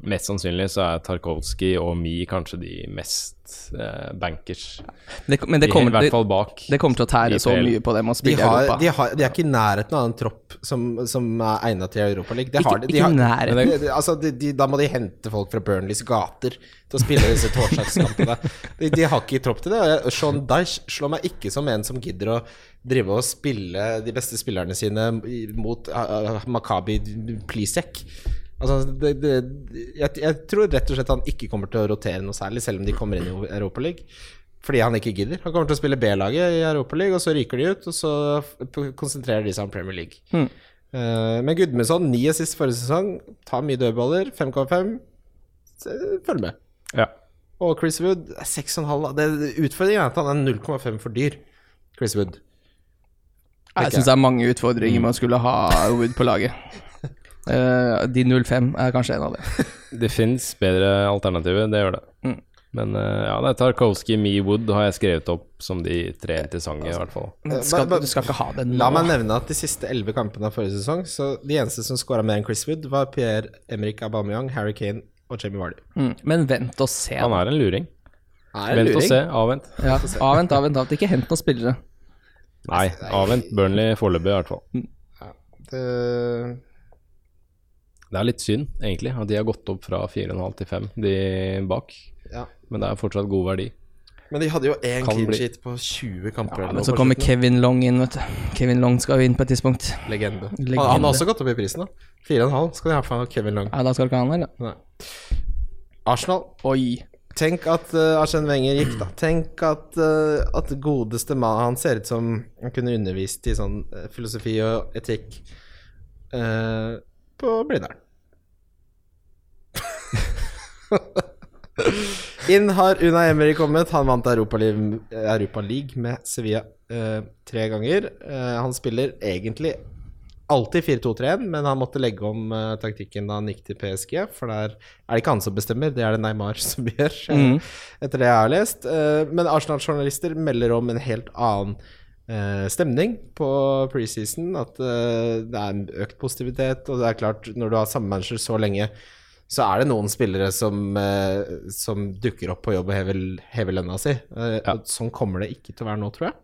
Mest sannsynlig så er Tarkovskij og Mi kanskje de mest eh, bankers. Det, men det kommer, I hvert det, fall bak. det kommer til å tære så mye på dem å De, spille de har, Europa. de, har, de er ikke i nærheten av en tropp som, som er egnet til Europaligaen. De Ikke- har det- de ikke har- nærheten. De- de- Altså, de, de, da må de hente folk fra Burnleys gater til å spille disse torsdagskampene. De, de har ikke tropp til det. Sean Dyche slår meg ikke som en som gidder å drive og spille de beste spillerne sine mot uh, uh, Makabi Plisek. Altså, det, det, jeg, jeg tror rett og slett han ikke kommer til å rotere noe særlig, selv om de kommer inn i Europaligaen. Fordi han ikke gidder. Han kommer til å spille B-laget i Europaligaen, og så ryker de ut, og så konsentrerer de seg om Premier League. Mm. Uh, men Gudmundsson, ni assist forrige sesong, tar mye dødballer, 5,5. Følg med. Ja. Og Chris Wood er 6,5. Utfordringen er at han er 0,5 for dyr. Chris Wood. Jeg syns det er mange utfordringer med å skulle ha Wood på laget. Eh, de 05 er kanskje en av dem. Det fins bedre alternativer, det gjør det. Mm. Men uh, ja, det er Tarkovskij, Me Wood har jeg skrevet opp som de tre interessante, i hvert fall. Men skal, du skal ikke ha den La meg nevne at de siste elleve kampene av forrige sesong, så de eneste som skåra mer enn Chris Wood, var Pierre-Emerick Aubameyang, Harry Kane og Jamie Vardy. Mm, men vent og se. Han er en luring. Er en Vent og se, avvent. Ja, avvent, avvent, avvent. Ikke hent noen spillere. Nei, avvent Burnley foreløpig, i hvert fall. Ja, Det... Det er litt synd, egentlig, at de har gått opp fra 4,5 til 5, de bak. Ja. Men det er fortsatt god verdi. Men de hadde jo én clean bli. sheet på 20 kamper. Ja, men så kommer. Kevin Long inn, vet du. Kevin Long skal jo inn på et tidspunkt. Legende. Legende. Han, han har også gått opp i prisen, da. 4,5 skal de ha for Kevin Long. Ja, da skal ikke han, eller? Nei. Arsenal. Oi. Tenk at uh, Arsène Wenger gikk, da. Tenk at, uh, at godeste mann Han ser ut som han kunne undervist i sånn uh, filosofi og etikk uh, på Blindern. Inn har Una Emery kommet. Han vant Europa League, Europa League med Sevilla eh, tre ganger. Eh, han spiller egentlig alltid 4-2-3-1, men han måtte legge om eh, taktikken da han gikk til PSG, for der er det ikke han som bestemmer, det er det Neymar som gjør, eh, Mhm. etter det jeg har lest. Eh, men Arsenal-journalister melder om en helt annen eh, stemning på preseason, at det er en økt positivitet, og det er klart, når du har samme manager så lenge, så er det noen spillere som, eh, som dukker opp på jobb og hever, hever lønna si. Eh, Ja. Sånn kommer det ikke til å være nå, tror jeg.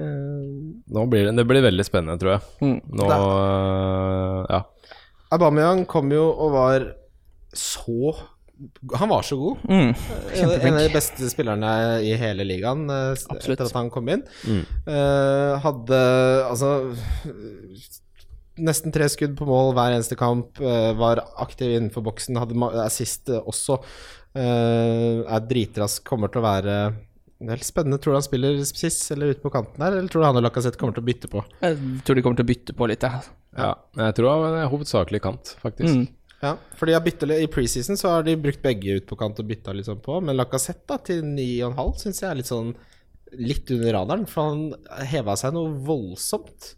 Nå blir det, det blir veldig spennende, tror jeg. Mm. Nå Ja. Aubameyang kom jo og var så Han var så god. Mm. En av de beste spillerne i hele ligaen eh, Absolutt. etter at han kom inn. Mm. Eh, hadde altså nesten tre skudd på mål hver eneste kamp. eh, var aktiv innenfor boksen. Hadde assist eh, også. eh, er dritrask. Kommer til å være er spennende. Tror du han spiller spiss eller ute på kanten her, eller tror du han og Lacassette kommer til å bytte på? Jeg tror de kommer til å bytte på litt, ja. ja. Jeg tror det er hovedsakelig kant, faktisk. Mm. Ja, for I preseason så har de brukt begge ut på kant og bytta litt sånn på, men Lacassette til 9,5 syns jeg er litt sånn litt under radaren, for han heva seg noe voldsomt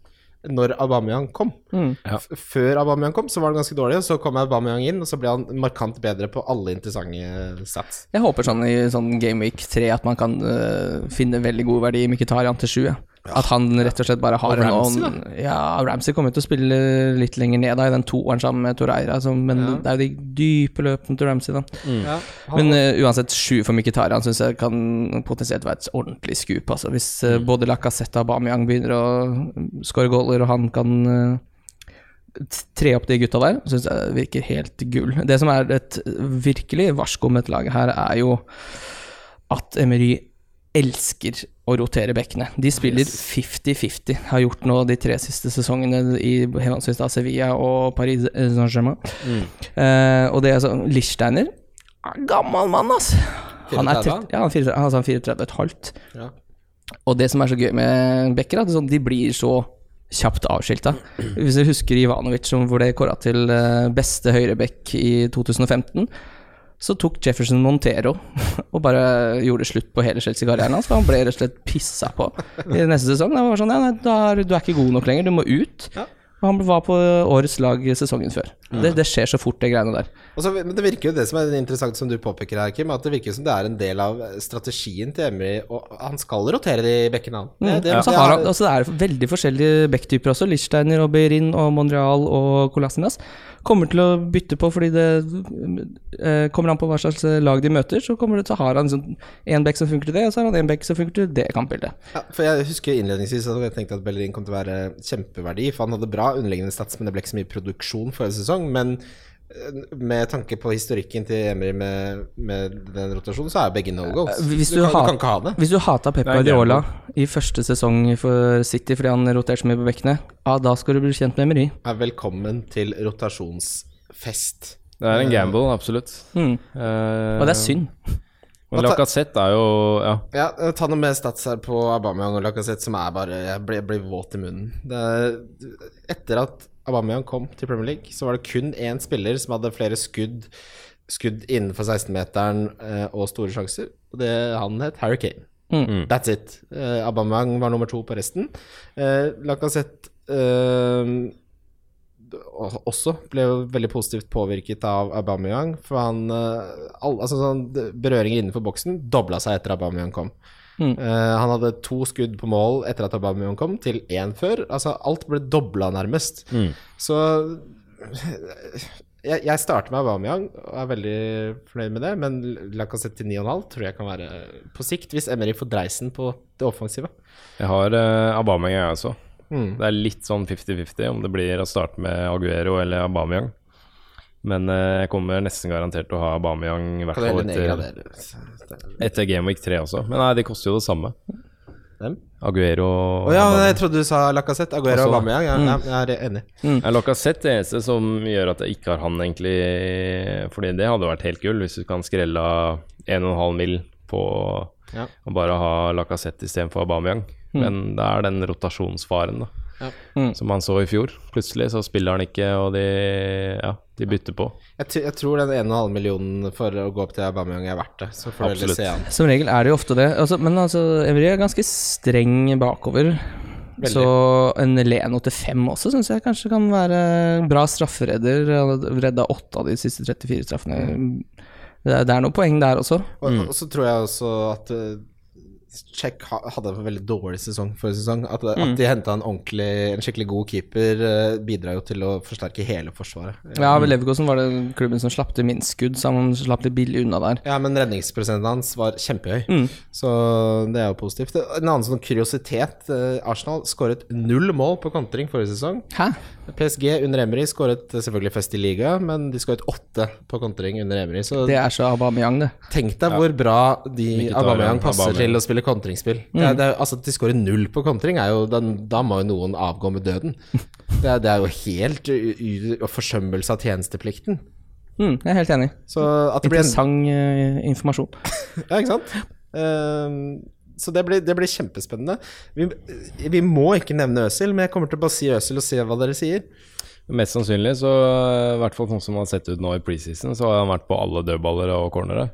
når Aubameyang kom. Mm. Ja. Før Aubameyang kom, så var det ganske dårlig, så kom Aubameyang inn, og så ble han markant bedre på alle interessante sats. Jeg håper sånn i sånn Game Week 3 at man kan uh, finne veldig god verdi i Miketarian til 7. ja. At han rett og slett bare har Og en Ramsey, Ja, Ramsey kommer til å spille litt lenger ned da, i den toeren sammen med Torreira, altså, men Ja. det er jo de dype løpene til Ramsey, da. Ja, han, Men uh, uansett, sju for Mkhitarian syns jeg kan potensielt være et ordentlig skup. Altså. Hvis øh, både Lacassette og Aubameyang begynner å skåre goaler, og han kan uh, tre opp de gutta der, syns jeg virker helt gull. Det som er et virkelig varsko med dette laget her, er jo at Emery elsker å rotere bekkene. De spiller 50-50. Har gjort nå de tre siste sesongene i henholdsvis Sevilla og Paris Saint-Germain. Eh, og det er sånn Lichsteiner er Gammel mann, altså! Han er 34, 30, ja, han er 34, altså han er 34 og et halvt. Ja. Og det som er så gøy med bekker, er at sånn, de blir så kjapt avskilta. Hvis du husker Ivanovic, som hvor det kåra til eh, beste høyrebekk i 2015, så tok Jefferson Montero og bare gjorde slutt på hele Chelsea-karrieren hans. Han ble rett og slett pissa på i neste sesong. Det var sånn, ja, nei, da du er ikke god nok lenger, du må ut. Ja. Han var på årets lag sesongen før. Det, det skjer så fort, det greiene der. Og så- men det virker jo det som er interessant, som du påpeker her, Kim, at det virker som det er en del av strategien til Emry, han skal rotere de bekkene, han. Det, det, Og så har han, altså det er veldig forskjellige backtyper også. Lichsteiner og Beirin og Monreal og Colasinas. kommer til å bytte på fordi det eh, kommer an på hva slags lag de møter. Så kommer det så har han liksom en back som funker til det, og så har han en back som funker til det kampbildet. Ja, for jeg husker innledningsvis at jeg tenkte at Bellerin kom til å være kjempeverdi, for han hadde bra underliggende stats, men det ble ikke så mye produksjon forrige sesong. Men eh, med tanke på historikken til Emry med, med den rotasjonen, så er begge no goals. Hvis du, du kan, du kan ikke ha det. Hvis du hata Pep Guardiola i første sesong for City fordi han roterte så mye på bekkene, ja, da skal du bli kjent med Emery. Er velkommen til rotasjonsfest. Det er en gamble, absolutt. Mm. Uh, Og det er synd. Men Lacassette er jo Ja. Ja, eh, ta noe med stats her på Aubameyang og Lacazette som er bare Jeg blir, blir våt i munnen. Det er, etter at Aubameyang kom til Premier League, så var det kun én spiller som hadde flere skudd Skudd innenfor 16-meteren eh, og store sjanser. Og det han het Harry Kane. Mm. That's it. Eh, Aubameyang var nummer to på resten. Eh, Lacazette eh, og- også ble jo veldig positivt påvirket av Aubameyang. For han eh, all, altså sånn, Berøringer innenfor boksen dobla seg etter Aubameyang kom. Mm. Uh, han hadde to skudd på mål etter at Aubameyang kom, til én før. Altså alt ble dobla nærmest. Så jeg, jeg starter med Aubameyang og er veldig fornøyd med det, men Lacassette til 9,5 tror jeg kan være på sikt, hvis Emery får dreisen på det offensive. Jeg har uh, Aubameyang, jeg også. Mm. Det er litt sånn 50-50 om det blir å starte med Aguero eller Aubameyang. Men eh, jeg kommer nesten garantert til å ha Aubameyang i hvert fall etter, etter Gameweek 3 også. Men nei, de koster jo det samme. Dem? Aguero Å ja, jeg trodde du sa Lacassette. Aguero og Aubameyang. Ja, mm. jeg er enig. Mm. Er Lacassette det eneste som gjør at jeg ikke har han, egentlig. Fordi det hadde vært helt gull hvis du kan skrelle 1,5 mil på Ja. å bare ha Lacassette istedenfor Aubameyang. Men det er den rotasjonsfaren, da. Ja. Mm. Som man så i fjor. Plutselig så spiller han ikke, og de, ja, de bytter på. Jeg, t jeg tror den 1,5 millionen for å gå opp til Aubameyang er verdt det. Så får du se han. Som regel er det jo ofte det. Altså, men altså, Emery er ganske streng bakover. Så en Leno til fem også syns jeg kanskje kan være bra strafferedder. Redda åtte av de siste 34 straffene. Det er, det er noen poeng der også. Og, og så tror jeg også at ha, hadde en veldig dårlig sesong forrige sesong. At, at de henta en en skikkelig god keeper, uh, bidrar jo til å forsterke hele forsvaret. Ja, ved Leverkosen var det klubben som slapp til minst skudd, så han slapp litt billig unna der. Ja, men redningsprosenten hans var kjempehøy, Mm. så det er jo positivt. En annen sånn kuriositet. eh, Arsenal skåret null mål på kontring forrige sesong. Hæ? PSG under Emery skåret eh, selvfølgelig fest i liga, men de skåret åtte på kontring under Emery. Det er så Aubameyang, det. tenk deg hvor bra de Aubameyang passer Aubameyang. til å spille kontringsspill. Det er, det er, altså, at de skårer null på kontring, jo, da, da må jo noen avgå med døden. Det er, det er jo helt u- u- forsømmelse av tjenesteplikten. Mm, jeg er helt enig. Så at det blir en Interessant eh, informasjon. Ja, ikke sant? Ehm, så det blir, det blir kjempespennende. Vi, vi må ikke nevne Øsil, men jeg kommer til å bare si Øsil og se hva dere sier. Mest sannsynlig, så i hvert fall sånn som han har sett ut nå i preseason, så har han vært på alle dødballer og cornere.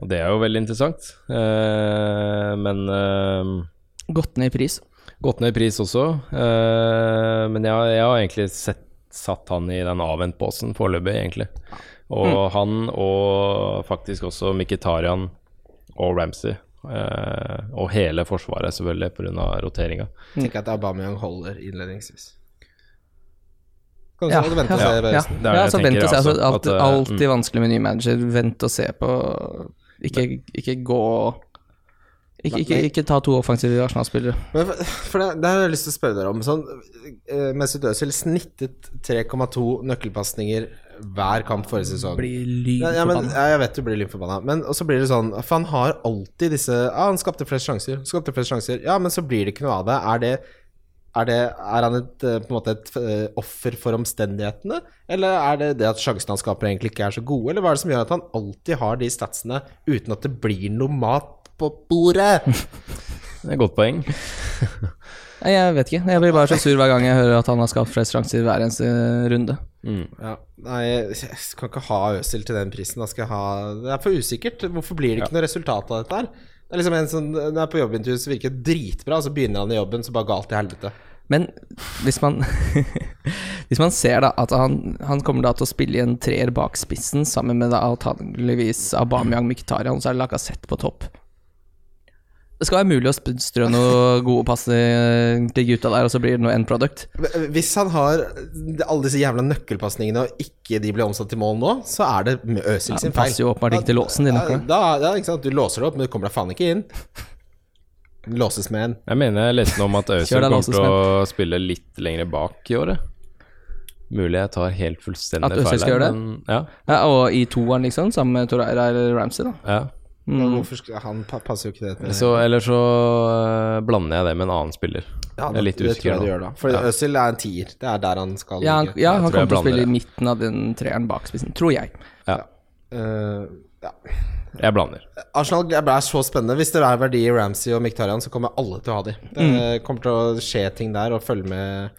Og det er jo veldig interessant. Eh, men eh, Gått ned i pris. gått ned i pris også. Eh, men jeg, jeg har egentlig sett, satt han i den avventbåsen foreløpig, egentlig. Og han og faktisk også Mkhitarian og Ramsey. eh, og hele forsvaret, selvfølgelig, pga. roteringa. Tenk at Aubameyang holder innledningsvis. Kanskje Ja, så vente og ja, ja. Det er det ja jeg så vent tenker, og se. Altså, altså, alt, at, eh, alltid vanskelig med ny manager. Vent og se på Ikke, ikke gå Ikke, ikke, ikke ta to offensive Arsenal-spillere. Men for, for det, det har jeg lyst til å spørre dere om. Sånn, eh, Mesut Özil snittet 3,2 nøkkelpasninger hver kamp forrige sesong. Blir Ja, ja, ja, jeg vet du blir lynforbanna, men så blir det sånn For han har alltid disse Ja, han skapte flest sjanser, skapte flest sjanser. Ja, men så blir det ikke noe av det. Er det er, det, er han et, eh, på en måte et eh, offer for omstendighetene? Eller er det det at sjansene han skaper, egentlig ikke er så gode? Eller hva er det som gjør at han alltid har de statsene uten at det blir noe mat på bordet? Det er et godt poeng. Jeg vet ikke. Jeg blir bare så sur hver gang jeg hører at han har skapt flest sjanser hver eneste runde. Ja, nei, jeg kan ikke ha Øsil til den prisen. Da skal jeg ha Det er for usikkert. Hvorfor blir det ikke noe resultat av dette her? Det er liksom en som jeg er på jobbintervju, så virker dritbra, så begynner han i jobben, så bare galt til helvete. Men hvis man Hvis man ser da at han, han kommer da til å spille i en treer bak spissen sammen med da antageligvis Aubameyang Mkhitarian, så er det Lacassette på topp. Det skal være mulig å strø noe gode pass til gutta der, og så blir det noe end product. Hvis han har alle disse jævla nøkkelpasningene, og ikke de blir omsatt til mål nå, så er det Øsil sin feil. Ja, passer jo åpenbart ikke til låsen, de Ja, nøklene. Da, ja, ikke sant? Du låser det opp, men du kommer deg faen ikke inn. Låses med en. Jeg mener jeg leste noe om at Kjør kommer til å spille litt lenger bak i året. Mulig jeg tar helt fullstendig feil. At Øzil skal gjøre det? men ja. Ja, og i toeren, liksom, sammen med Torreira eller Ramsey, da. ja. Mm. Hvorfor skal, han passer jo ikke det til Så, eller så uh, blander jeg det med en annen spiller. ja, jeg er litt det tror jeg du gjør da. For Ja. Øzil er en tier. Det er der han skal Ja, han, ja, han kommer til å spille i midten av den treeren bak spissen, tror jeg. Ja, Uh, ja. jeg blander. Arsenal det er så spennende. Hvis det er verdi i Ramsey og Miktarian, så kommer alle til å ha de. Det Mm. kommer til å skje ting der, og følge med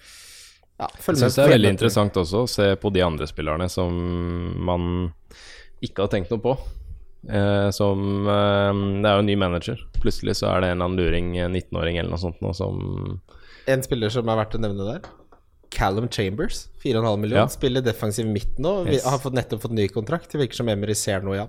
Ja, følge Jeg med syns det er veldig interessant også å se på de andre spillerne som man ikke har tenkt noe på. Eh, som eh, Det er jo en ny manager. Plutselig så er det en eller annen luring, en 19-åring eller noe sånt, noe som En spiller som er verdt å nevne der. Callum Chambers, 4,5 millioner. Ja. Spiller defensiv midt nå. Vi Yes. har fått, nettopp fått ny kontrakt. Det virker som Emery ser noe, ja.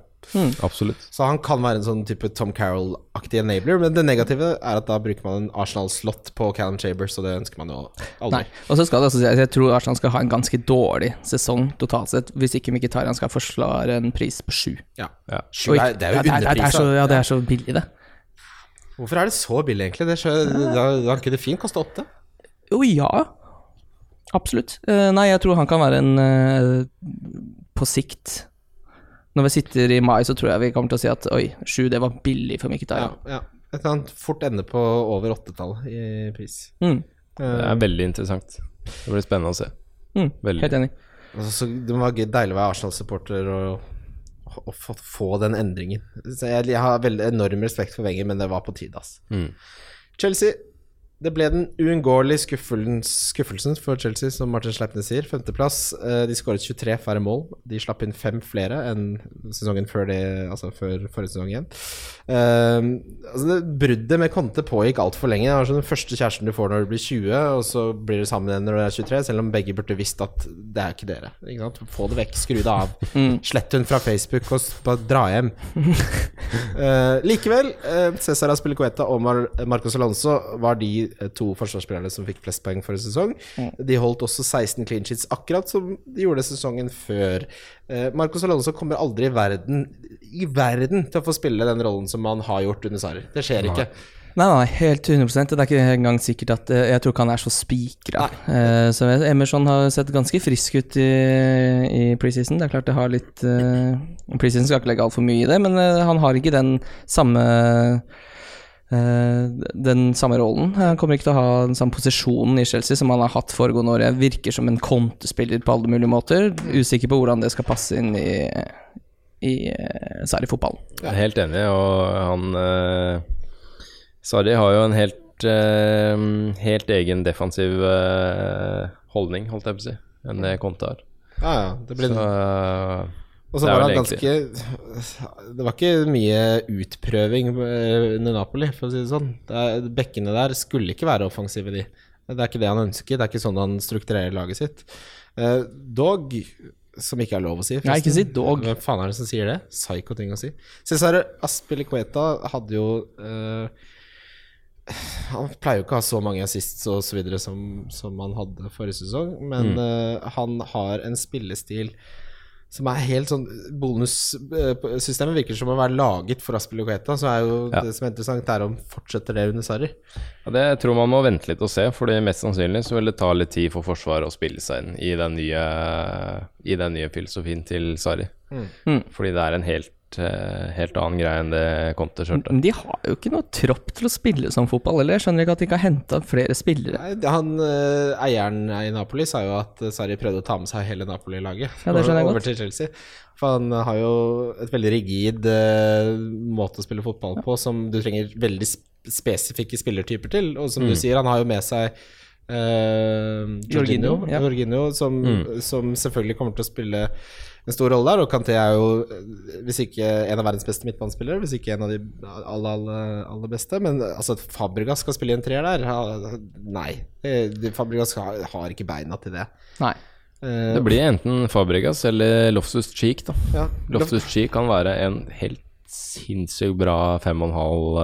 Absolutt. Så han kan være en sånn type Tom Carroll-aktig enabler. Men det negative er at da bruker man en Arsenal-slott på Callum Chambers, og det ønsker man jo aldri. Nei. Og så skal det også si jeg tror Arsenal skal ha en ganske dårlig sesong totalt sett, hvis ikke Mkhitaryan skal forsvare en pris på sju. Ja. Ja. Sju er, det er jo er, er underprisa. ja, det er så billig, det. Hvorfor er det så billig, egentlig? Det skjø, da, da kunne det fint koste åtte. Jo, ja. Absolutt. Eh, nei, jeg tror han kan være en eh, På sikt Når vi sitter i mai, så tror jeg vi kommer til å si at oi, sju, det var billig for Ja, Mkhitaryan. ja. Jeg kan fort ende på over åttetall i pris. Mm, Det er veldig interessant. Det blir spennende å se. mm, Veldig. helt enig. Altså, så det var være deilig å være Arsenal-supporter og, og få, få den endringen. Så jeg, jeg har veldig enorm respekt for Wenger, men det var på tide, ass. Mm. Chelsea. Det ble den uunngåelige skuffelsen, skuffelsen for Chelsea, som Martin Sleipnes sier. Femteplass. Eh, De skåret 23 færre mål. De slapp inn fem flere enn sesongen før, det, altså før forrige sesong igjen. Eh, altså det Bruddet med Conte pågikk altfor lenge. Det var sånn den første kjæresten du får når du blir 20, og så blir du sammen igjen når du er 23, selv om begge burde visst at det er ikke dere. Ikke sant? Få det vekk, skru det av. Slett hun fra Facebook og bare dra hjem. uh, likevel, uh, Cesar Aspilicueta og Mar Marcos Alonso var de eh, to forsvarsspillerne som fikk flest poeng forrige sesong. De holdt også 16 clean sheets, akkurat som de gjorde sesongen før. Uh, Marcos Alonso kommer aldri i verden I verden til å få spille den rollen som han har gjort under Sarri. Det skjer ikke. Nei, nei, helt 100 Det er ikke engang sikkert at eh, Jeg tror ikke han er så spikra. Eh, så Emerson har sett ganske frisk ut i, i preseason. Det er klart det har litt eh, Preseason skal ikke legge altfor mye i det, men eh, han har ikke den samme eh, den samme rollen. Han kommer ikke til å ha den samme posisjonen i Chelsea som han har hatt foregående år. Jeg virker som en kontespiller på alle mulige måter. Usikker på hvordan det skal passe inn i, i eh, særlig fotballen. Jeg er helt enig, og han uh, Sarri har jo en helt, uh, helt egen defensiv uh, holdning, holdt jeg på å si, enn det Conte har. Ja, ja. Det blir... Så eh, Og så Det var det ganske Det var ikke mye utprøving eh, under Napoli, for å si det sånn. Det bekkene der skulle ikke være offensive, de. Det er ikke det han ønsker. Det er ikke sånn han strukturerer laget sitt. Eh, dog, som ikke er lov å si Nei, ikke si dog. Hvem faen er det som sier det? Psycho-ting å si. Cesar Aspilicueta hadde jo eh, Han pleier jo ikke å ha så mange assists og så videre som, som han hadde forrige sesong, men Mm. eh, han har en spillestil som er helt sånn Bonussystemet virker som å være laget for Aspilicueta. Så er jo Ja. det som er interessant, er om fortsetter det under Sarri. Ja, det tror man må vente litt og se, Fordi mest sannsynlig så vil det ta litt tid for Forsvaret å spille seg inn i den nye, i den nye filosofien til Sarri. Mm. Fordi det er en helt, eh, helt annen greie enn det Conte skjønte. Men de har jo ikke noe tropp til å spille som fotball, eller? Jeg skjønner ikke at de ikke har henta flere spillere. Nei, han, eh, Eieren i Napoli sa jo at eh, Sarri prøvde å ta med seg hele Napoli-laget Ja, over, jeg over godt. til Chelsea. For han har jo et veldig rigid uh, måte å spille fotball på som du trenger veldig spesifikke spillertyper til. Og som du sier, han har jo med seg uh, Jorginho, Jorginho, ja. Jorginho som, som selvfølgelig kommer til å spille en stor rolle der. Og Kanté er jo, hvis ikke en av verdens beste midtbanespillere, hvis ikke en av de aller, aller, aller beste. Men altså, at Fabregas skal spille i en treer der? Nei. Eh, Fabregas har, har ikke beina til det. Nei. Eh, Det blir enten Fabregas eller Loftus Cheek, da. ja. Loftus Cheek kan være en helt sinnssykt bra fem og en halv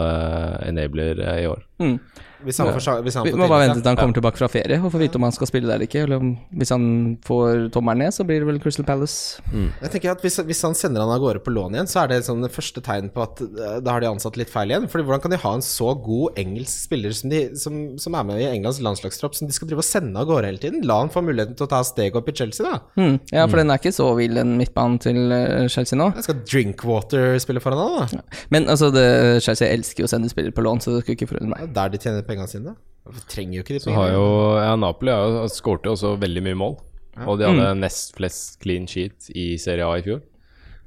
enabler i år. Mm. Hvis han får, hvis han Vi må bare vente til han kommer tilbake fra ferie og får vite om han skal spille der eller ikke. Eller om, hvis han får tommelen ned, så blir det vel Crystal Palace. Jeg tenker at hvis, hvis han sender han av gårde på lån igjen, så er det sånn det første tegn på at eh, da har de ansatt litt feil igjen. Fordi hvordan kan de ha en så god engelsk spiller som, de, som, som er med i Englands landslagstropp, som de skal drive og sende av gårde hele tiden? La han få muligheten til å ta steg opp i Chelsea, da. Mm. Ja, for den er ikke så vill, den midtbanen til eh, Chelsea nå. Jeg skal Drinkwater spille foran han, da. Men altså, det, Chelsea elsker jo å sende spillere på lån, så det skulle ikke forundre meg. er der de tjener pengene sine. Hvorfor trenger jo ikke de Så har jo ja, Napoli har jo skåret jo også veldig mye mål. Og de hadde nest flest clean sheet i Serie A i fjor.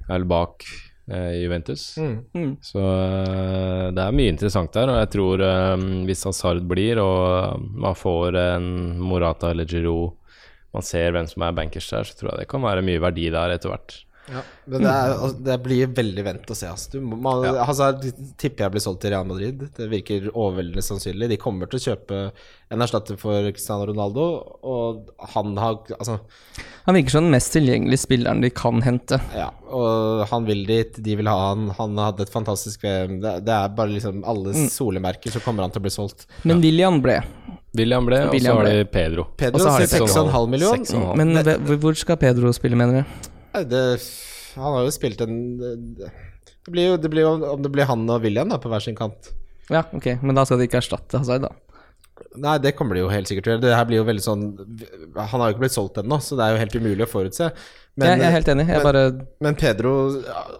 Eller bak eh, Juventus. Mm. Så eh, det er mye interessant der. Og jeg tror eh, hvis Hazard blir, og man får en Morata eller Giroud Man ser hvem som er bankers der, så tror jeg det kan være mye verdi der etter hvert. Ja, men det, er, altså, det blir veldig vent å se. Altså. Du, man, ja. altså, tipper jeg blir solgt til Real Madrid. Det virker overveldende sannsynlig. De kommer til å kjøpe en erstatter for Cristiano Ronaldo, og han har Altså, Han virker som den mest tilgjengelige spilleren de kan hente. ja. Og han vil dit, de vil ha han. Han hadde et fantastisk VM. Det, det er bare liksom alle solemerker, så kommer han til å bli solgt. Men William ble. William ble, og så har de Pedro. Pedro Og så har de 6,5 millioner. Men hvor skal Pedro spille, mener du? Det, han har jo spilt en Det blir jo, det blir jo om det blir han og William da, på hver sin kant. Ja, ok, men da skal de ikke erstatte Hazard, da. Nei, det kommer de jo helt sikkert til å gjøre. Det her blir jo veldig sånn Han har jo ikke blitt solgt ennå, så det er jo helt umulig å forutse. Men, jeg, jeg er helt enig. Jeg men- bare men Pedro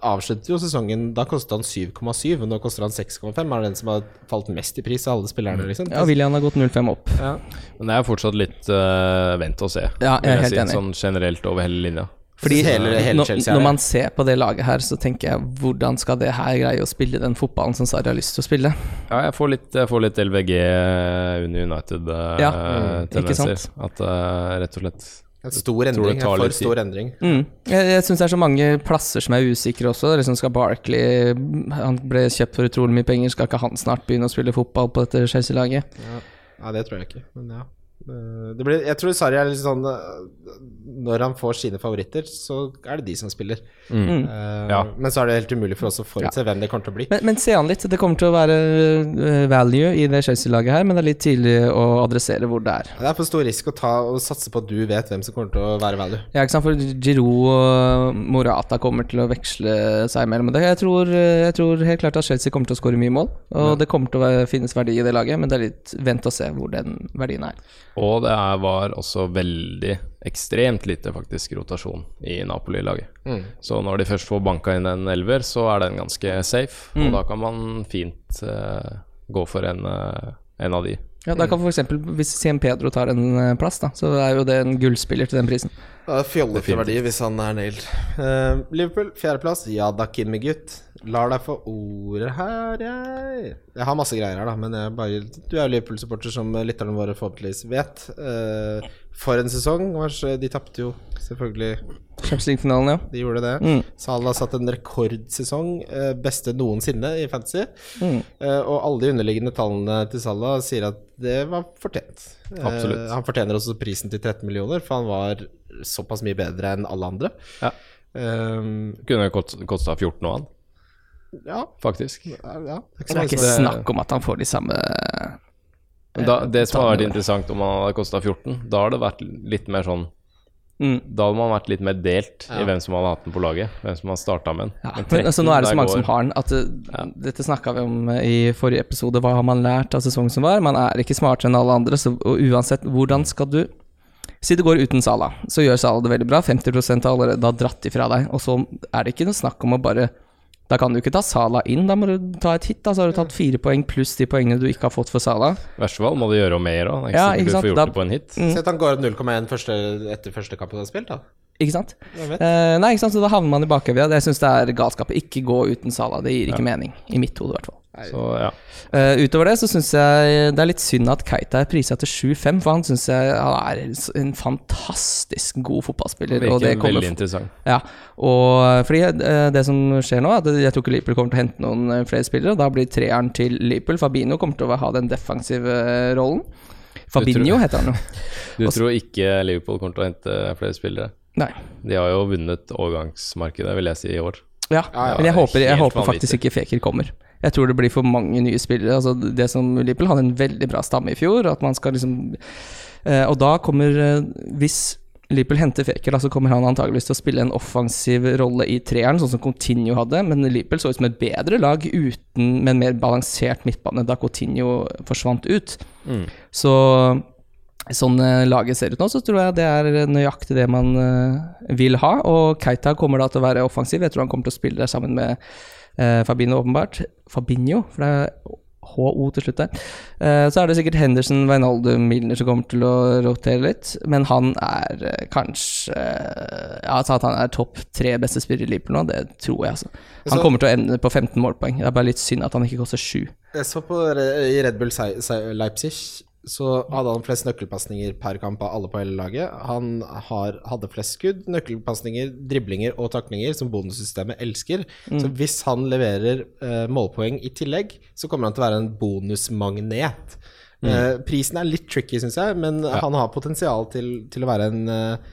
avslutter jo sesongen Da kostet han 7,7, nå koster han 6,5. Er den som har falt mest i pris av alle spillerne, liksom. Ja, William har gått 0-5 opp. Ja. Men det er fortsatt litt uh, vent og se, Ja, jeg er helt enig. Sånn generelt over hele linja. Fordi Hele- hele når, Chelsea er når man ser på det laget her, så tenker jeg hvordan skal det her greie å spille den fotballen som Sarri har lyst til å spille? Ja, jeg får litt, jeg får litt LVG under United-tendenser. Ja, mm, tendenser. sant? At uh, rett og slett En stor endring. En for stor endring. Mm. Jeg, jeg syns det er så mange plasser som er usikre også. Det liksom skal Barkley Han ble kjøpt for utrolig mye penger, skal ikke han snart begynne å spille fotball på dette Chelsea-laget? Ja, det tror jeg ikke, men ja. Eh, Det blir, jeg tror Sarri er litt sånn eh, Når han får sine favoritter, så er det de som spiller. Mm. Uh, Ja. Men så er det helt umulig for oss å forutse hvem det kommer til å bli. Men, men se an litt. Det kommer til å være value i det Chelsea-laget her, men det er litt tidlig å adressere hvor det er. Det er for stor risk å ta og satse på at du vet hvem som kommer til å være value. Ja, ikke sant, for Giroud og Morata kommer til å veksle seg mellom det. Jeg tror, jeg tror helt klart at Chelsea kommer til å skåre mye mål, og det kommer til å være, finnes verdi i det laget, men det er litt vent og se hvor den verdien er. Og det var også veldig ekstremt lite faktisk rotasjon i Napoli-laget. Så når de først får banka inn en elver, så er den ganske safe. Og da kan man fint uh, gå for en, uh, en av de. Ja, da kan for eksempel, Hvis Cien Pedro tar en eh, plass, da, så er jo det en gullspiller til den prisen. Det er fjollete verdi hvis han er nailed. Uh, Liverpool, fjerdeplass. Ja da, Kimmy-gutt. Lar deg få ordet her, jeg. Jeg har masse greier her, da, men jeg bare, du er jo Liverpool-supporter, som lytterne våre forhåpentligvis vet. Uh, for en sesong. De tapte jo selvfølgelig Champions League-finalen, ja. De gjorde det. Mm. Salah satt en rekordsesong, uh, beste noensinne i fantasy. Mm. Uh, og alle de underliggende tallene til Salah sier at det var fortjent. Absolutt. han fortjener også prisen til 13 millioner, for han var såpass mye bedre enn alle andre. Ja. Um, Kunne kosta 14 og han, ja, faktisk. ja, ja. Det er ikke så det- snakk om at han får de samme Da, det som har vært interessant om han hadde kosta 14, da har det vært litt mer sånn Mm. Da hadde man vært litt mer delt Ja. i hvem som hadde hatt den på laget. Hvem som hadde starta med den. Ja, Men men altså, nå er det så mange som har den at ja. Dette snakka vi om eh, i forrige episode. Hva har man lært av sesongen som var? Man er ikke smartere enn alle andre, så og uansett hvordan skal du Si det går uten Sala, så gjør Sala det veldig bra. 50 har allerede har dratt ifra deg. Og så er det ikke noe snakk om å bare Da kan du ikke ta Sala inn, da må du ta et hit. Da så har du tatt fire poeng pluss de poengene du ikke har fått for Sala. I verste fall må du gjøre mer òg. Ikke Ja, ikke du sant, får gjort da- det på en hit. Si at han går ut 0,1 første- etter første kampen du har spilt, da. Ikke sant? Eh, nei, ikke sant, så da havner man i bakevja. Det syns jeg er galskap. Ikke gå uten Sala. Det gir ikke mening. I mitt hode, i hvert fall. Så ja. uh, utover det så syns jeg det er litt synd at Keita er prisa til 7-5, for han syns jeg han er en fantastisk god fotballspiller. og det Virker kommer veldig interessant. Ja, og fordi uh, det som skjer nå, er at jeg tror ikke Liverpool kommer til å hente noen eh, flere spillere. og Da blir treeren til Liverpool. Fabinho kommer til å ha den defensive rollen. Fabinho tror- heter han jo. Du Også- tror ikke Liverpool kommer til å hente flere spillere? Nei. De har jo vunnet overgangsmarkedet, vil jeg si, i år. Ja, ja, men jeg er håper, jeg håper faktisk ikke Feker kommer. Jeg tror det blir for mange nye spillere. Altså det som Liverpool hadde en veldig bra stamme i fjor, at man skal liksom eh, Og da kommer eh, Hvis Liverpool henter Fekel, så kommer han antageligvis til å spille en offensiv rolle i treeren, sånn som Coutinho hadde. Men Liverpool så ut som et bedre lag uten, med en mer balansert midtbane da Coutinho forsvant ut. Mm. Så sånn eh, laget ser ut nå, så tror jeg det er nøyaktig det man eh, vil ha. Og Keita kommer da til å være offensiv. Jeg tror han kommer til å spille sammen med Fabinho, åpenbart. Fabinho, for det er HO til slutt der. Eh, så er det sikkert Henderson, Wijnaldum, Milner som kommer til å rotere litt. Men han er eh, kanskje eh, Ja, altså at han er topp tre beste spiller i Liverpool nå, det tror jeg, altså. Han kommer til å ende på 15 målpoeng. Det er bare litt synd at han ikke koster 7. Jeg så på i Red Bull Leipzig, så hadde han flest nøkkelpasninger per kamp av alle på hele laget. Han har, hadde flest skudd, nøkkelpasninger, driblinger og taklinger, som bonussystemet elsker. Så hvis han leverer eh, målpoeng i tillegg, så kommer han til å være en bonusmagnet. Eh, prisen er litt tricky, syns jeg, men han har potensial til, til å være en eh,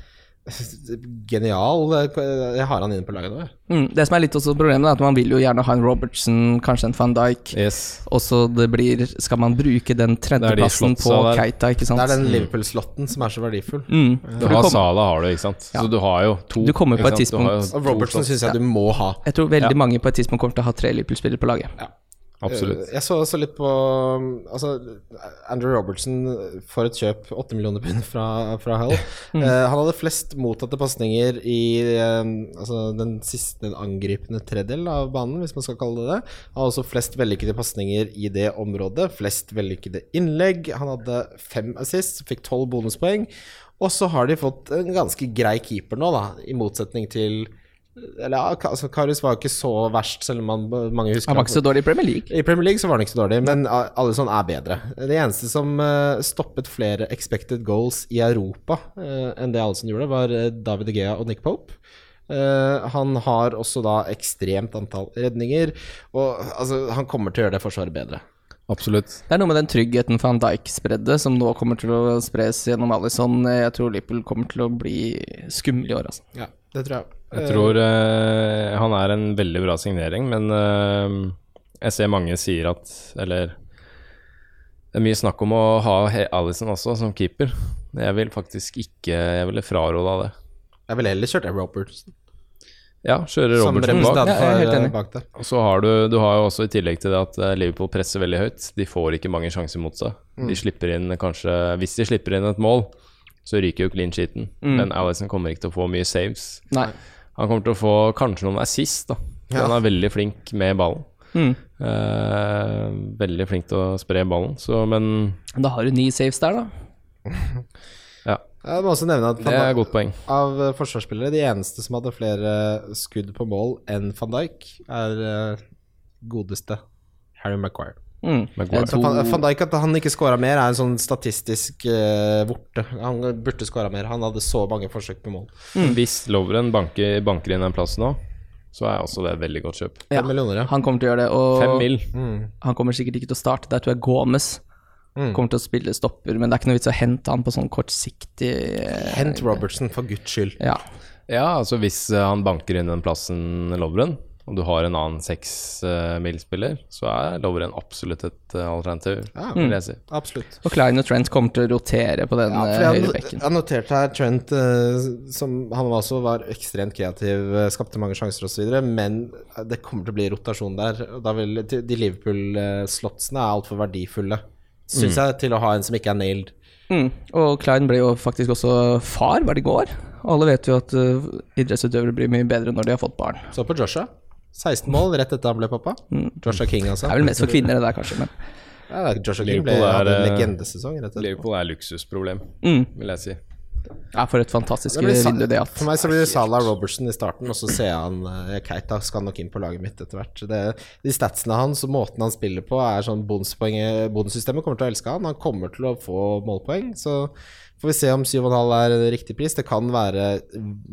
genial eh, Jeg har han inne på laget nå. Mm, det som er litt også problemet, er at man vil jo gjerne ha en Robertson, kanskje en van Dijk. Yes. Og så det blir Skal man bruke den tredjeplassen på der. Keita, ikke sant? Det er den Liverpool-slotten som er så verdifull. mm. Du har kom- Sala, har du, ikke sant. Så du har jo to. Du kommer på et? Jo tidspunkt- Og Robertson syns jeg du må ha. Jeg tror veldig Ja. mange på et tidspunkt kommer til å ha tre Liverpool-spillere på laget. Absolutt. Eh, Jeg så også litt på Altså, Andrew Robertson får et kjøp, 8 millioner pund fra, fra Hull. Mm. Eh, han hadde flest mottatte pasninger i eh, altså den siste den angripende tredjedel av banen, hvis man skal kalle det det. Han hadde også flest vellykkede pasninger i det området. Flest vellykkede innlegg. Han hadde fem assists, fikk tolv bonuspoeng. Og så har de fått en ganske grei keeper nå, da, i motsetning til eller ja, altså, Karius var ikke så verst, selv om man, mange husker Han var ikke så dårlig i Premier League. i Premier League så var han ikke så dårlig, men alle Alisson er bedre. Det eneste som uh, stoppet flere expected goals i Europa uh, enn det Alisson gjorde, var eh, David De Gea og Nick Pope. Uh, han har også da ekstremt antall redninger, og altså, han kommer til å gjøre det forsvaret bedre. Absolutt. Det er noe med den tryggheten van Dijk spredde, som nå kommer til å spres gjennom Alison. Jeg tror Lippel kommer til å bli skummel i år, altså. Ja, det tror jeg. Jeg tror uh, han er en veldig bra signering, men uh, jeg ser mange sier at Eller det er mye snakk om å ha Alison Alisson også som keeper. Jeg vil faktisk ikke Jeg ville fraråda det. Jeg ville heller kjørt Robertson. Ja, kjøre Robertson bak. Ja, jeg er helt enig. eh, bak der. Og så har du, du har jo også i tillegg til det at Liverpool presser veldig høyt. De får ikke mange sjanser mot seg. De slipper inn kanskje Hvis de slipper inn et mål, så ryker jo clean sheeten. Men Alison kommer ikke til å få mye saves. Nei. Han kommer til å få kanskje noen assist, da. Ja. Han er veldig flink med ballen. Mm. Eh, veldig flink til å spre ballen, så men Da har du ni saves der, da. ja, Jeg må også nevne at det er et godt poeng. av eh, forsvarsspillere, de eneste som hadde flere skudd på mål enn van Dijk, er eh, godeste Harry Maguire. Mm. Van, Dijk at han ikke scora mer, er en sånn statistisk uh, vorte. Han burde scora mer. Han hadde så mange forsøk på mål. Hvis Lovren banker, banker inn den plassen nå, så er også det et veldig godt kjøp. Ja. Millioner, ja. Han kommer til å gjøre det, og mil. han kommer sikkert ikke til å starte. Der tror jeg Gomez Mm. kommer til å spille stopper, men det er ikke noe vits å hente han på sånn kortsiktig eh, Hent Robertson, for guds skyld. Ja. Ja, altså hvis eh, han banker inn den plassen Lovren, og du har en annen seks-mil-spiller, så er Lovren absolutt et uh, alternativ, Ja. vil jeg si. Absolutt. Og Klein og Trent kommer til å rotere på den Ja, eh, jeg, høyre bekken. jeg noterte her Trent, uh, som han også var ekstremt kreativ, skapte mange sjanser osv., men det kommer til å bli rotasjon der. Og da vil de Liverpool-slotsene er altfor verdifulle, syns jeg, til å ha en som ikke er nailed. Mm. Og Klein ble jo faktisk også far, var det i går? Alle vet jo at uh, idrettsutøvere blir mye bedre når de har fått barn. Så på Joshua. 16 mål rett etter han ble pappa. Joshua King, altså. Det er vel mest for kvinner det der, kanskje, men Ja, Joshua King ble, er, hadde en eh, legendesesong rett. Liverpool er luksusproblem, mm. vil jeg si. Ja, for et fantastisk vindu det at For meg så blir det Salah Robertson i starten, og så ser han eh, Keita skal nok inn på laget mitt etter hvert. Det, de statsene hans og måten han spiller på, er sånn bonuspoeng Bonussystemet kommer til å elske han. Han kommer til å få målpoeng, så får vi se om 7,5 er riktig pris. Det kan være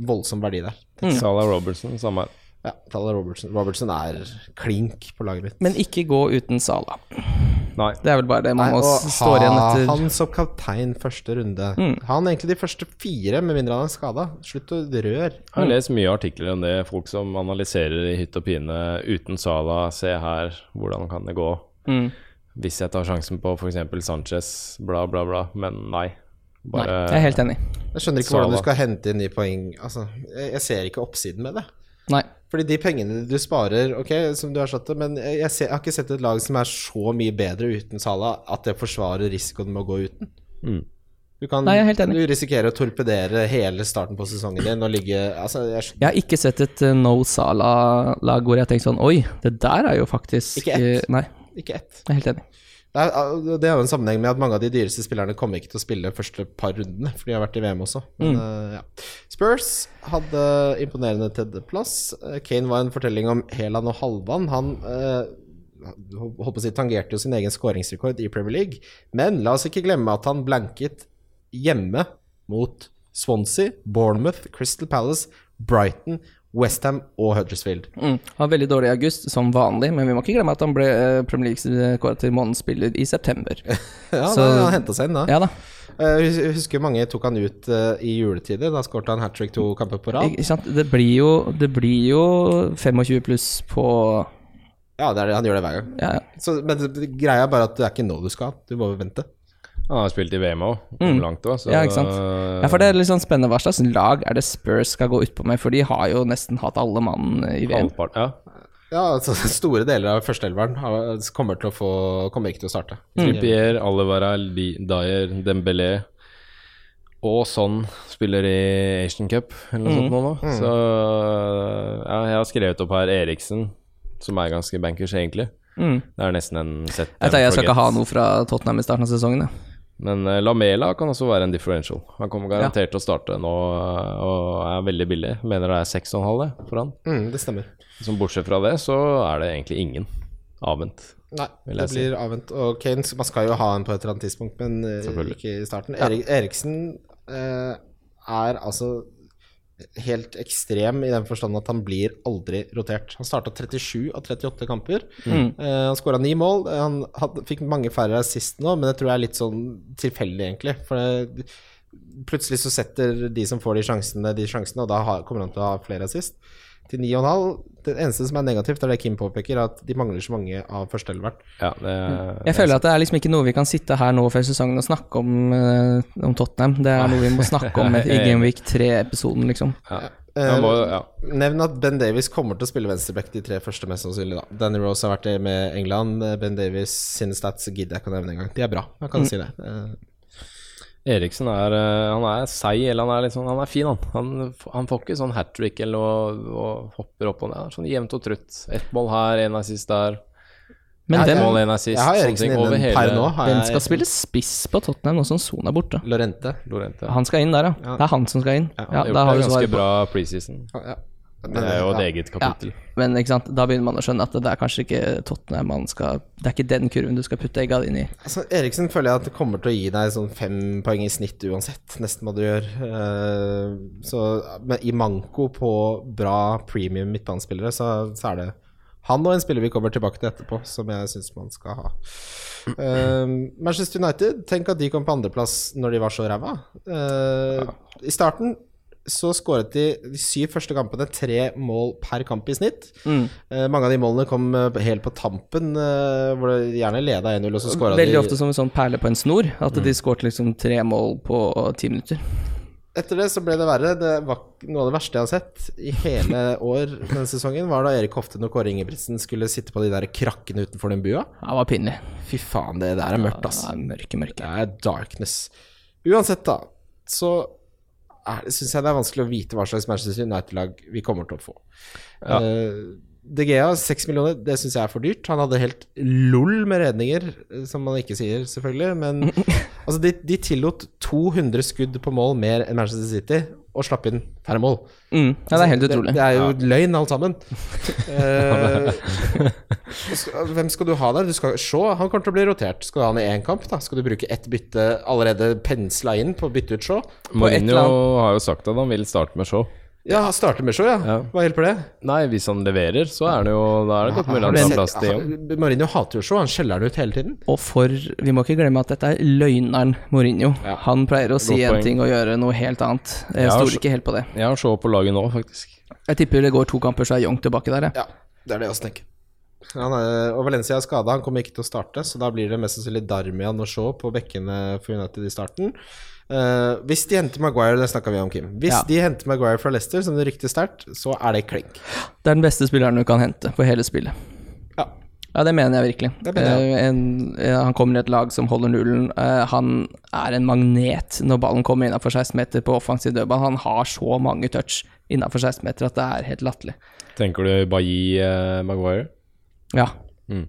voldsom verdi der. Salah Robertson, samme her. Ja, Salah Robertson. Robertson er klink på laget mitt. Men ikke gå uten Sala. Nei. Det er vel bare det man Nei, må stå igjen etter. han som kaptein første runde. Han egentlig de første fire, med mindre han er skada. Slutt å røre. Jeg har lest mye artikler om det, folk som analyserer i hytt og pine uten Sala. Se her, hvordan kan det gå? Mm. Hvis jeg tar sjansen på f.eks. Sanchez, bla, bla, bla. Men nei. Nei, jeg er helt enig. Jeg skjønner ikke hvordan du skal hente inn de poeng Altså, jeg, jeg ser ikke oppsiden med det. Nei. Fordi de pengene du sparer, ok, som du har satt det, men jeg, ser, jeg har ikke sett et lag som er så mye bedre uten Sala at det forsvarer risikoen med å gå uten. Mm. Du kan Nei, jeg er helt enig. du risikerer å torpedere hele starten på sesongen din og ligge Altså, jeg, Jeg har ikke sett et uh, no Sala-lag hvor jeg har tenkt sånn Oi, det der er jo faktisk Ikke ett. eh, Nei, ikke ett. jeg er helt enig. Det er, jo en sammenheng med at mange av de dyreste spillerne kommer ikke til å spille de første par rundene, for de har vært i VM også. Men, eh, ja. Spurs hadde imponerende tredjeplass. Eh, Kane var en fortelling om Heland og Halvan. Han eh, holdt på å si, tangerte jo sin egen skåringsrekord i Premier League. Men la oss ikke glemme at han blanket hjemme mot Swansea, Bournemouth, Crystal Palace, Brighton, Westham og Huddersfield. Mm. Han var veldig dårlig i august, som vanlig, men vi må ikke glemme at han ble eh, Premier League kåret til månedens spiller i september. Ja, Så- da, han henta seg inn da. Ja da. Eh, Jeg husker mange tok han ut eh, i juletider. Da skåret han hat trick to kamper på rad. Det blir jo, det blir jo 25 pluss på Ja, det er det, han gjør det hver gang. ja, Så, men greia er bare at det er ikke nå du skal. Du må vente. Han har spilt i VM òg, Mm. langt òg, så Ja, ikke sant. ja, for det er litt sånn spennende hva slags lag er det Spurs skal gå utpå med, for de har jo nesten hatt alle mann i VM. halvpart, ja. Ja, altså Store deler av førsteelveren kommer, til å få, kommer ikke til å starte. Trippier, Alevara, Dyer, Dembélé og sånn spiller i Asian Cup eller noe sånt nå. nå. Så ja, jeg har skrevet opp her Eriksen, som er ganske bankers, egentlig. Mm. Det er nesten en set Jeg, tar, jeg skal ikke ha noe fra Tottenham i starten av sesongen. jeg. Men eh, Lamela kan også være en differential. Han kommer garantert til å starte nå eh, og er veldig billig. Mener det er 6,5 det, for han. Mm, det stemmer. Som bortsett fra det, så er det egentlig ingen avvent. Nei, det si. blir avvent. Og Kane man skal jo ha en på et eller annet tidspunkt, men eh, ikke i starten. Erik, Eriksen eh, er altså helt ekstrem i den forstand at han blir aldri rotert. Han starta 37 av 38 kamper. Mm. Uh, han skåra ni mål. Han had, fikk mange færre assist nå, men det tror jeg er litt sånn tilfeldig, egentlig. For det, plutselig så setter de som får de sjansene, de sjansene, og da har, kommer han til å ha flere assist. Til 9,5. Det eneste som er negativt, er det Kim påpeker, at de mangler så mange av førsteelveren. Ja, det, Jeg føler at det er liksom ikke noe vi kan sitte her nå før sesongen og snakke om, eh, om Tottenham. Det er noe vi må snakke om i Gameweek 3-episoden, liksom. ja. Eh, må, ja. Nevn at Ben Davies kommer til å spille venstreback de tre første, mest sannsynlig. da Danny Rose har vært det med England. Eh, Ben Davies sine stats gidder jeg ikke å nevne engang. De er bra, jeg kan si det. Eriksen er, eh, han er seig, eller han er, sånn, han er fin, han. han. Han får ikke sånn hat trick eller og, og hopper opp og ned. Sånn jevnt og trutt. Ett mål her, én assist der. Men den, mål, en assist. jeg har Eriksen ting innen over hele per nå. Jeg skal spille spiss på Tottenham nå som Son er borte? Lorente. Lorente. Han skal inn der, ja. Ja. Det er han som skal inn. Ja, Han ja, har gjort vi det ganske bra preseason. Ja, ja. Det er jo et eget kapittel. Men ikke sant? da begynner man å skjønne at det er kanskje ikke Tottenham man skal Det er ikke den kurven du skal putte egga dine i. Altså, Eriksen føler jeg at det kommer til å gi deg sånn fem poeng i snitt uansett, nesten hva du gjør. Eh, så men i manko på bra premium midtbanespillere, så, så er det han og en spiller vi kommer tilbake til etterpå, som jeg syns man skal ha. Uh, Manchester United, tenk at de kom på andreplass når de var så ræva. Eh, I starten så skåret de de syv første kampene tre mål per kamp i snitt. Mm. Eh, mange av de målene kom eh, helt på tampen, eh, hvor de gjerne leda 1-0, og så skåra de Veldig ofte som en sånn perle på en snor, at Mm. de skåret liksom tre mål på ti minutter. Etter det så ble det verre. Det var noe av det verste jeg har sett i hele år denne sesongen, var da Erik Hoften og Kåre Ingebrigtsen skulle sitte på de der krakkene utenfor den bua. Det var pinlig. Fy faen, det der er mørkt, ass. Ja, mørke, mørke. Det er darkness. Uansett, da, så syns jeg det er vanskelig å vite hva slags Manchester United-lag vi kommer til å få. Ja. Uh, De Gea, seks millioner, det syns jeg er for dyrt. Han hadde helt lol med redninger, eh, som man ikke sier, selvfølgelig. Men altså, de, de tillot 200 skudd på mål mer enn Manchester City, og slapp inn færre mål. Mm. Ja, det er helt utrolig. det er jo løgn, alt sammen. Eh, hvem skal du ha der? Du skal, se, han kommer til å bli rotert. Skal du ha han i én kamp? da? Skal du bruke ett bytte allerede pensla inn på å bytte ut Shaw? Mourinho har jo sagt at han vil starte med show. Ja, han starter med show, ja. Ja. Hva hjelper det? Nei, hvis han leverer, så er det jo Da er det godt mulig Har han tar plass til Jong. Mourinho hater jo show, han skjeller han ut hele tiden. Og for Vi må ikke glemme at dette er løgneren Mourinho. Ja. Han pleier å si en poeng. ting og gjøre noe helt annet. Jeg jeg stoler ikke helt på det. Jeg har show på laget nå, faktisk. Jeg tipper det går to kamper, så er Young tilbake der, jeg. Ja, det er det jeg også tenker. Han er, og Valencia er skada, han kommer ikke til å starte, så da blir det mest sannsynlig Darmian og Shaw på bekkene for United i starten. Eh, hvis de henter Maguire, det snakka vi om, Kim. Hvis Ja. de henter Maguire fra Leicester, som det ryktes sterkt, så er det klink. Det er den beste spilleren du kan hente på hele spillet. Ja. Ja, det mener jeg virkelig. Det mener jeg. Uh, en, uh, han kommer i et lag som holder nullen. Han er en magnet når ballen kommer innafor 16 meter på offensiv dødball. Han har så mange touch innafor 16 meter at det er helt latterlig. Tenker du eh, Maguire? Ja. Ja.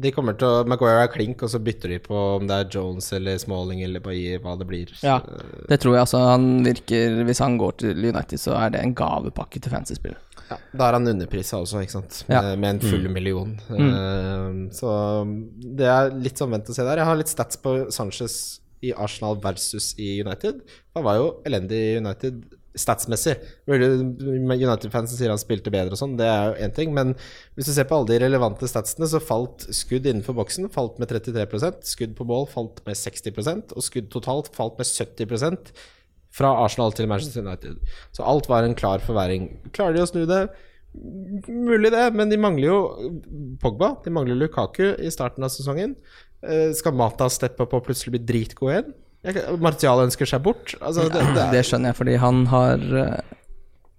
De kommer til å Maguire er klink, og så bytter de på om det er Jones eller Smalling eller Bailly, hva det blir. ja. Det tror jeg altså. Han virker Hvis han går til United, så er det en gavepakke til fancy-spillere. ja. Da er han underprisa også, ikke sant. Ja. Med, med en full million. Eh, så det er litt sånn vent og se der. Jeg har litt stats på Sanchez i Arsenal versus i United. Han var jo elendig i United statsmessig. United-fansen sier han spilte bedre og sånn, det er jo én ting. Men hvis du ser på alle de relevante statsene, så falt skudd innenfor boksen falt med 33% skudd på mål falt med 60% og skudd totalt falt med 70% fra Arsenal til Manchester United. Så alt var en klar forverring. Klarer de å snu det? Mulig det, men de mangler jo Pogba, de mangler Lukaku i starten av sesongen. Eh, Skal Mata steppe opp og plutselig bli dritgod igjen? Martial ønsker seg bort. Altså, det, det er Det skjønner jeg, fordi han har eh,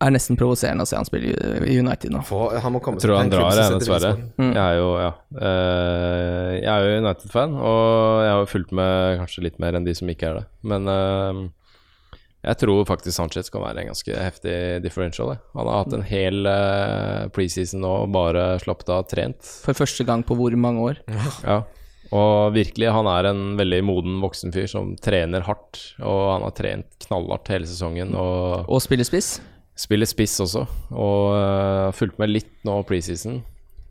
er nesten provoserende å se han spille i- i United nå. få, Han må komme Jeg tror han drar, jeg, dessverre. Mm. Jeg er jo, ja eh, Jeg er jo United-fan, og jeg har fulgt med kanskje litt mer enn de som ikke er det. Men eh, jeg tror faktisk Sanchez kan være en ganske heftig differential. jeg. Han har hatt en hel preseason nå og bare slappet av trent. For første gang på hvor mange år? Ja. Og virkelig, han er en veldig moden voksen fyr som trener hardt. Og han har trent knallhardt hele sesongen og Og spiller spiss? spiller spiss også. Og uh, fulgt med litt nå preseason.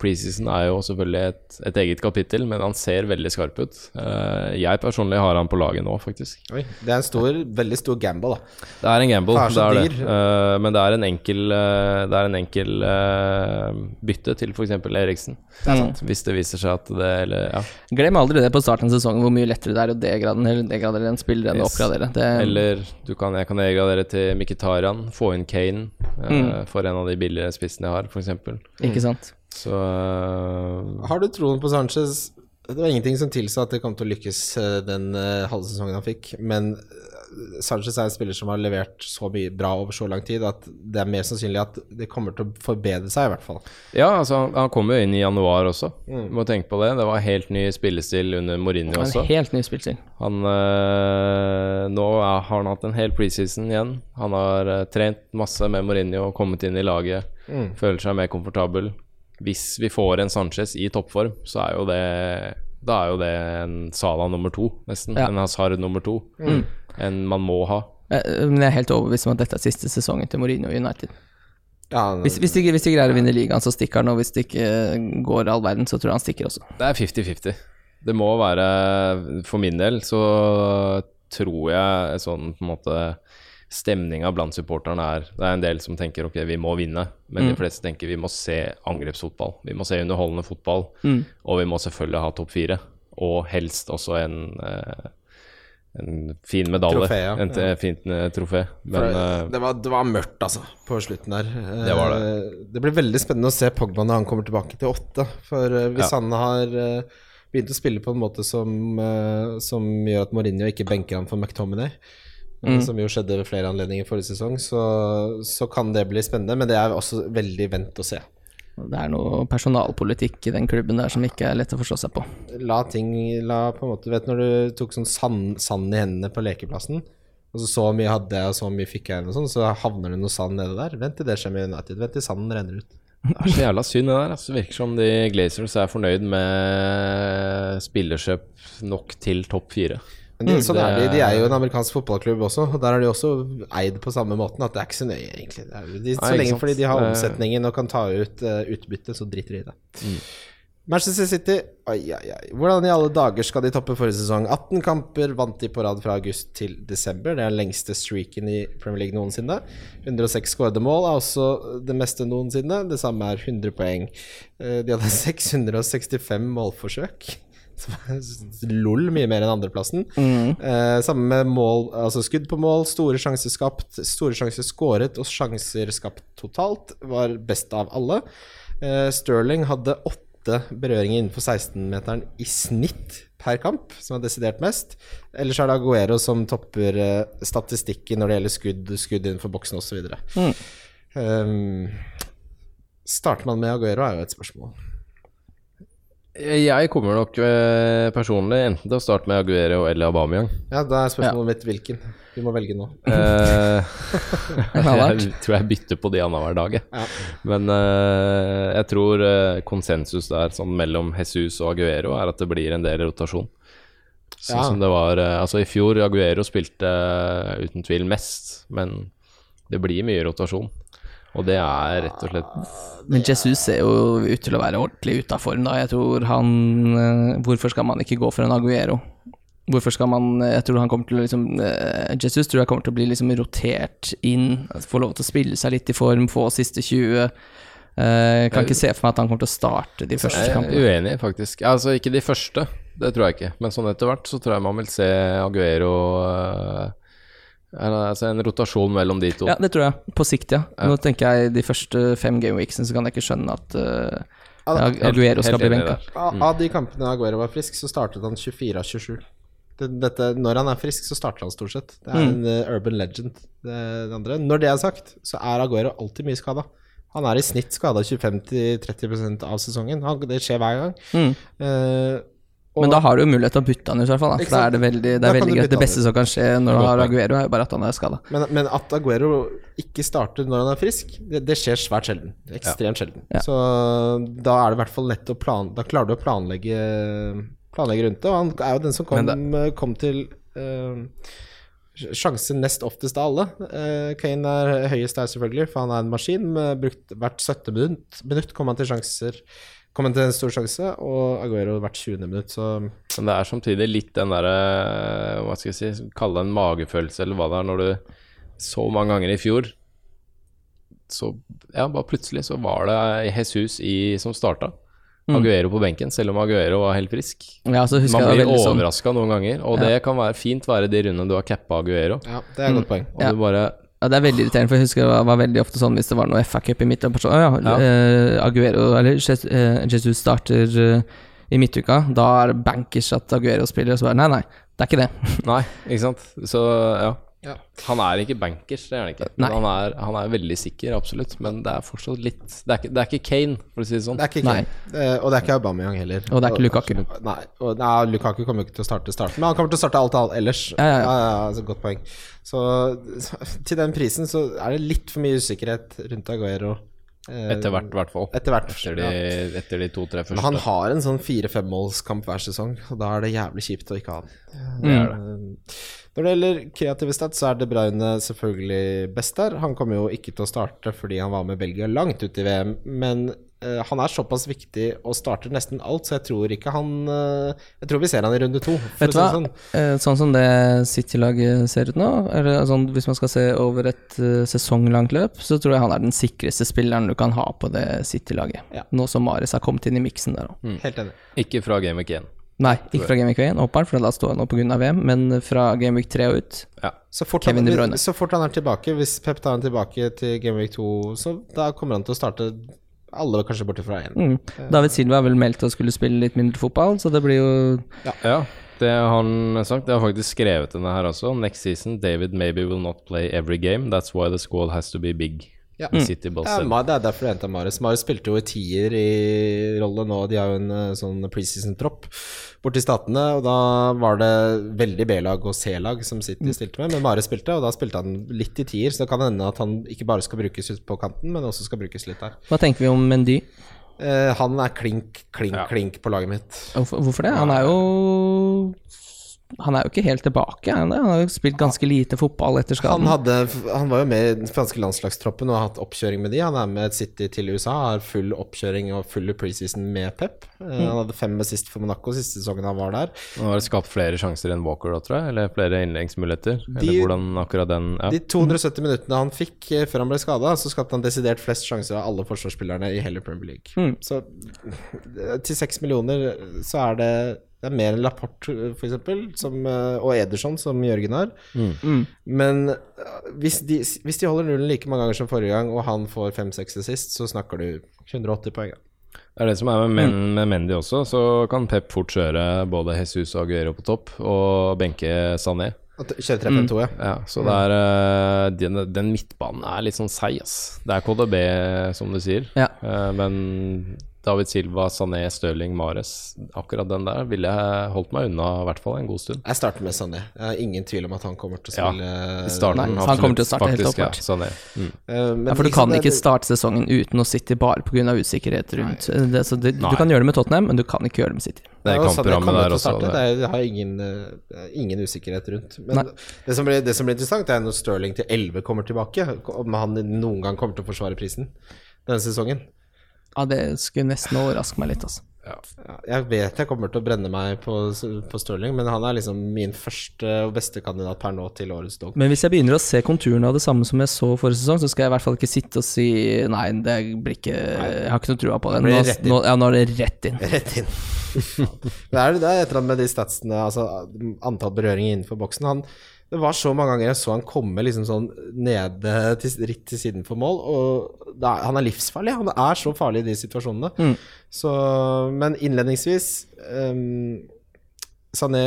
Preseason er jo selvfølgelig et, et eget kapittel, men han ser veldig skarp ut. Eh, jeg personlig har han på laget nå, faktisk. Oi, det er en stor, veldig stor gamble, da. Det er en gamble, er det er det. Eh, men det er en enkel, eh, det er en enkel bytte til f.eks. Eriksen. Hvis det viser seg at det Eller ja. Glem aldri det på starten av sesongen, hvor mye lettere det er å degradere, eller degradere en spiller enn å Yes. oppgradere. Det, Eller du kan, jeg kan degradere til Mkhitarian, få inn Kane mm. for en av de billigere spissene jeg har, f.eks. Ikke sant? Så eh, Har du troen på Sanchez? Det var ingenting som tilsa at det kom til å lykkes eh, den uh, halve sesongen han fikk. Men eh, Sanchez er en spiller som har levert så mye bra over så lang tid at det er mer sannsynlig at det kommer til å forbedre seg, i hvert fall. Ja, altså han, kom jo inn i januar også. mm. må tenke på det. Det var helt ny spillestil under Mourinho En også. helt ny spillestil. Han øh, Nå er, har han hatt en hel preseason igjen. Han har øh, trent masse med Mourinho og kommet inn i laget. Føler seg mer komfortabel. Hvis vi får en Sanchez i toppform, så er jo det Da er jo det en Sala nummer to, nesten. Ja. En Hazard nummer to. En man må ha. Eh, Men jeg er helt overbevist om at dette er siste sesongen til Mourinho United. Ja, Hvis, hvis, de, hvis de greier å vinne ligaen, så stikker han, og hvis det ikke går all verden, så tror jeg han stikker også. Det er 50-50. Det må være For min del så tror jeg sånn på en måte Stemninga blant supporterne er Det er en del som tenker ok, vi må vinne, men de fleste tenker vi må se angrepsfotball. Vi må se underholdende fotball, og vi må selvfølgelig ha topp fire. Og helst også en, eh, en fin medalje. Trofé, ja. En ja. fint eh, trofé. Men eh, det, var, det var mørkt, altså, på slutten der. Det var det. Det blir veldig spennende å se Pogba når han kommer tilbake til åtte. For eh, hvis Ja. han har eh, begynt å spille på en måte som, eh, som gjør at Mourinho ikke benker han for McTominay, eh, som jo skjedde ved flere anledninger forrige sesong, så, så kan det bli spennende. Men det er også veldig vent å se. Det er noe personalpolitikk i den klubben der som ikke er lett å forstå seg på. La ting La på en måte Vet når du tok sånn sand, sand i hendene på lekeplassen, og så så mye hadde jeg, og så mye fikk jeg, og sånn, så havner det noe sand nede der. Vent til det skjer med United. Vent til sanden renner ut. det er så jævla synd, det der. Altså, virker som de Glazers er fornøyd med spillerkjøp nok til topp fire. Men de, sånn det er de. De er- jo en amerikansk fotballklubb også, og der er de også eid på samme måten. At det er ikke så nøye, egentlig. Det de, så lenge fordi de har omsetningen og kan ta ut uh, utbytte, så driter de i det. Mm. Manchester City, oi, oi, oi. Hvordan i alle dager skal de toppe forrige sesong? 18 kamper vant de på rad fra august til desember. Det er den lengste streaken i Premier League noensinne. 106 skårede mål er også det meste noensinne. Det samme er 100 poeng. Eh, De hadde 665 målforsøk. Lol mye mer enn andreplassen. Eh, samme med mål, altså skudd på mål, store sjanser skapt, store sjanser skåret og sjanser skapt totalt var best av alle. Eh, Sterling hadde åtte berøringer innenfor 16-meteren i snitt per kamp, som er desidert mest. Ellers er det Aguero som topper eh, statistikken når det gjelder skudd, skudd innenfor boksen osv. Mm. Um, starter man med Aguero, er jo et spørsmål. Jeg kommer nok eh, personlig enten til å starte med Aguero eller Aubameyang. Ja, da er spørsmålet mitt hvilken. Du må velge nå. Eh, jeg tror jeg bytter på de annenhver dag, jeg. Ja. Men eh, jeg tror eh, konsensus der sånn mellom Jesus og Aguero er at det blir en del rotasjon. Sånn Ja. som det var eh, Altså, i fjor Aguero spilte eh, uten tvil mest, men det blir mye rotasjon. Og det er rett og slett Men Jesus ser jo ut til å være ordentlig ute av form, da. Jeg tror han eh, Hvorfor skal man ikke gå for en Aguero? Hvorfor skal man Jeg tror han kommer til å liksom eh, Jesus tror jeg kommer til å bli liksom rotert inn, få lov til å spille seg litt i form, få siste 20. Eh, kan ikke se for meg at han kommer til å starte de første kampene. Jeg er uenig, faktisk. Altså, ikke de første, det tror jeg ikke. Men sånn etter hvert så tror jeg man vil se Aguero eh, Altså en rotasjon mellom de to. Ja, det tror jeg. På sikt, ja. Nå tenker jeg de første fem gameweeksene så kan jeg ikke skjønne at uh, Aguero skal bli benka. Mm. Av, de kampene Aguero var frisk, så startet han 24 av 27. Dette, når han er frisk, så starter han stort sett. Det er en eh, urban legend, det, det andre. Når det er sagt, så er Aguero alltid mye skada. Han er i snitt skada 25-30% av sesongen. Han, det skjer hver gang. Mm. Eh, og- Men da har du jo mulighet til å bytte han ut, i hvert fall. Da. For da er det veldig, det er veldig greit. Det beste som kan skje når du har. Aguero, er jo bare at han er skada. men, men at Aguero ikke starter når han er frisk, det, det skjer svært sjelden. Ekstremt sjelden. Ja. Så da er det i hvert fall lett å plan... Da klarer du å planlegge, planlegge rundt det. Og han er jo den som kom, kom til uh, sjansen nest oftest av alle. Eh, Kane er høyest der, selvfølgelig, for han er en maskin. Brukt hvert 70 minutt, minutt kom han til sjanser Kom han til en stor sjanse, og Aguero hvert 20. minutt, så Men det er samtidig litt den derre Hva skal jeg si Kalle det en magefølelse, eller hva det er, når du så mange ganger i fjor Så ja, bare plutselig så var det Jesus i, som starta. Aguero på benken, selv om Aguero var helt frisk. Ja, så husker Man jeg blir overraska sånn noen ganger, og det kan være fint være de rundene du har cappa Aguero. ja, det er et godt poeng. Og Ja. du bare Ja, det er veldig irriterende, for jeg husker det var, veldig ofte sånn hvis det var noe FA-cup i midten. Sånn, ja, Ja. eh, Aguero Eller Jesus, eh, Jesus starter eh, i midtuka. Da er det bankers at Aguero spiller, og så bare Nei, nei, det er ikke det. Nei, ikke sant. Så ja. Ja. Han er ikke bankers, det er han ikke. Han er, han er veldig sikker, absolutt. Men det er fortsatt litt Det er ikke, det er ikke Kane, for å si det sånn. Det er ikke Kane. Eh, og det er ikke Aubameyang heller. Og det er ikke Lukaku. Nei, og, nei, Lukaku kommer jo ikke til å starte starten, men han kommer til å starte alt annet ellers. Ja, ja, ja. ja, altså, godt poeng. Så, så til den prisen så er det litt for mye usikkerhet rundt Aguero. Eh, Etter hvert, i hvert fall. Etter hvert. Etter de, ja. etter de to-tre første. Men han har en sånn fire-femmålskamp hver sesong, og da er det jævlig kjipt å ikke ha den Det er det. Når det gjelder kreative stats, så er De Bruyne selvfølgelig best der. Han kommer jo ikke til å starte fordi han var med Belgia langt ut i VM, men uh, han er såpass viktig og starter nesten alt, så jeg tror ikke han uh, Jeg tror vi ser han i runde to, Vet du hva? sånn. Eh, Sånn som det City-laget ser ut nå, eller sånn, hvis man skal se over et uh, sesonglangt løp, så tror jeg han er den sikreste spilleren du kan ha på det City-laget. Ja. Nå som Mares har kommet inn i miksen der òg. Helt enig. Ikke fra Game Week 1. Nei, ikke fra Gameweek 1, åpenbart, for da står han nå pga. VM, men fra Gameweek 3 og ut. Ja. Så fort, han, så fort han er tilbake, hvis Pep tar han tilbake til Game Week 2, så da kommer han til å starte alle kanskje borte fra én. Mm. David Silva har vel meldt å skulle spille litt mindre fotball, så det blir jo Ja, det har han sagt. Det har faktisk skrevet denne her også. Next season, David maybe will not play every game. That's why the squad has to be big. Ja. The City Ball Ja. Ma- det er derfor jeg henta Marius. Marius spilte jo i tier i rolle nå. De har jo en eh, sånn preseason-tropp borti Statene, og da var det veldig B-lag og C-lag som City stilte med, men Marius spilte, og da spilte han litt i tier, så det kan hende at han ikke bare skal brukes ut på kanten, men også skal brukes litt der. Hva tenker vi om Mendy? Eh, han er klink, klink, Ja. klink på laget mitt. Hvorfor, hvorfor det? Han er jo Han er jo ikke helt tilbake. Han, han har jo spilt ganske lite fotball etter Han, skaden. hadde, han var jo med i den franske landslagstroppen og har hatt oppkjøring med de. Han er med City til USA, har full oppkjøring og full preseason med Pep. Mm. Han hadde fem med sist for Monaco siste sesongen han var der. Han har skapt flere sjanser enn Walker, da, tror jeg. Eller flere innleggsmuligheter. De- Eller hvordan akkurat den ja. De 270 minuttene han fikk eh, før han ble skada, så skapte han desidert flest sjanser av alle forsvarsspillerne i hele Premier League. Mm. Så eh, til seks millioner så er det det er mer enn Laporte, for eksempel, som, eh, og Ederson, som Jørgen har. Mm. Men eh, hvis de, hvis de holder nullen like mange ganger som forrige gang, og han får 5-6 sist, så snakker du 180 poeng. Det er det som er med, Men, med Mendy også. Så kan Pep fort kjøre både Jesus og Aguero på topp, og benke Sané. Kjøre 3-5-2, ja. Ja, så det er eh, den, den midtbanen er litt sånn seig, ass. Det er KDB, som du sier. Ja. Men David Silva, Sané, Stirling, Mares Akkurat den der ville jeg holdt meg unna i hvert fall en god stund. Jeg starter med Sané. Jeg har ingen tvil om at han kommer til å Ja, spille I starten, Nei, han kommer til å starte helt faktisk, ja. Sané. Mm. Uh, men Ja, for du liksom kan ikke starte sesongen uten å sitte bare pga. usikkerhet rundt. Det, så det, du kan gjøre det med Tottenham, men du kan ikke gjøre det med City. Det er Ja, kampprogrammet der også. Det. Det, er, det har ingen, uh, ingen usikkerhet rundt. Men det som, blir, det som blir interessant, er når Stirling til 11 kommer tilbake. Om han noen gang kommer til å forsvare prisen denne sesongen. Ja, det skulle nesten overraske meg litt, altså. Ja, jeg vet jeg kommer til å brenne meg på, på Stirling, men han er liksom min første og beste kandidat per nå til årets dog. Men hvis jeg begynner å se konturene av det samme som jeg så forrige sesong, så skal jeg i hvert fall ikke sitte og si nei, det blir ikke Jeg har ikke noe trua på det. Nå, nå, ja, nå er det rett inn. Rett inn. det, er, det er et eller annet med de statsene, altså antall berøringer innenfor boksen. Han, det var så mange ganger jeg så han komme liksom sånn nede til, litt til siden for mål, og er, han er livsfarlig. Han er så farlig i de situasjonene. Mm. Så, men innledningsvis um, Sané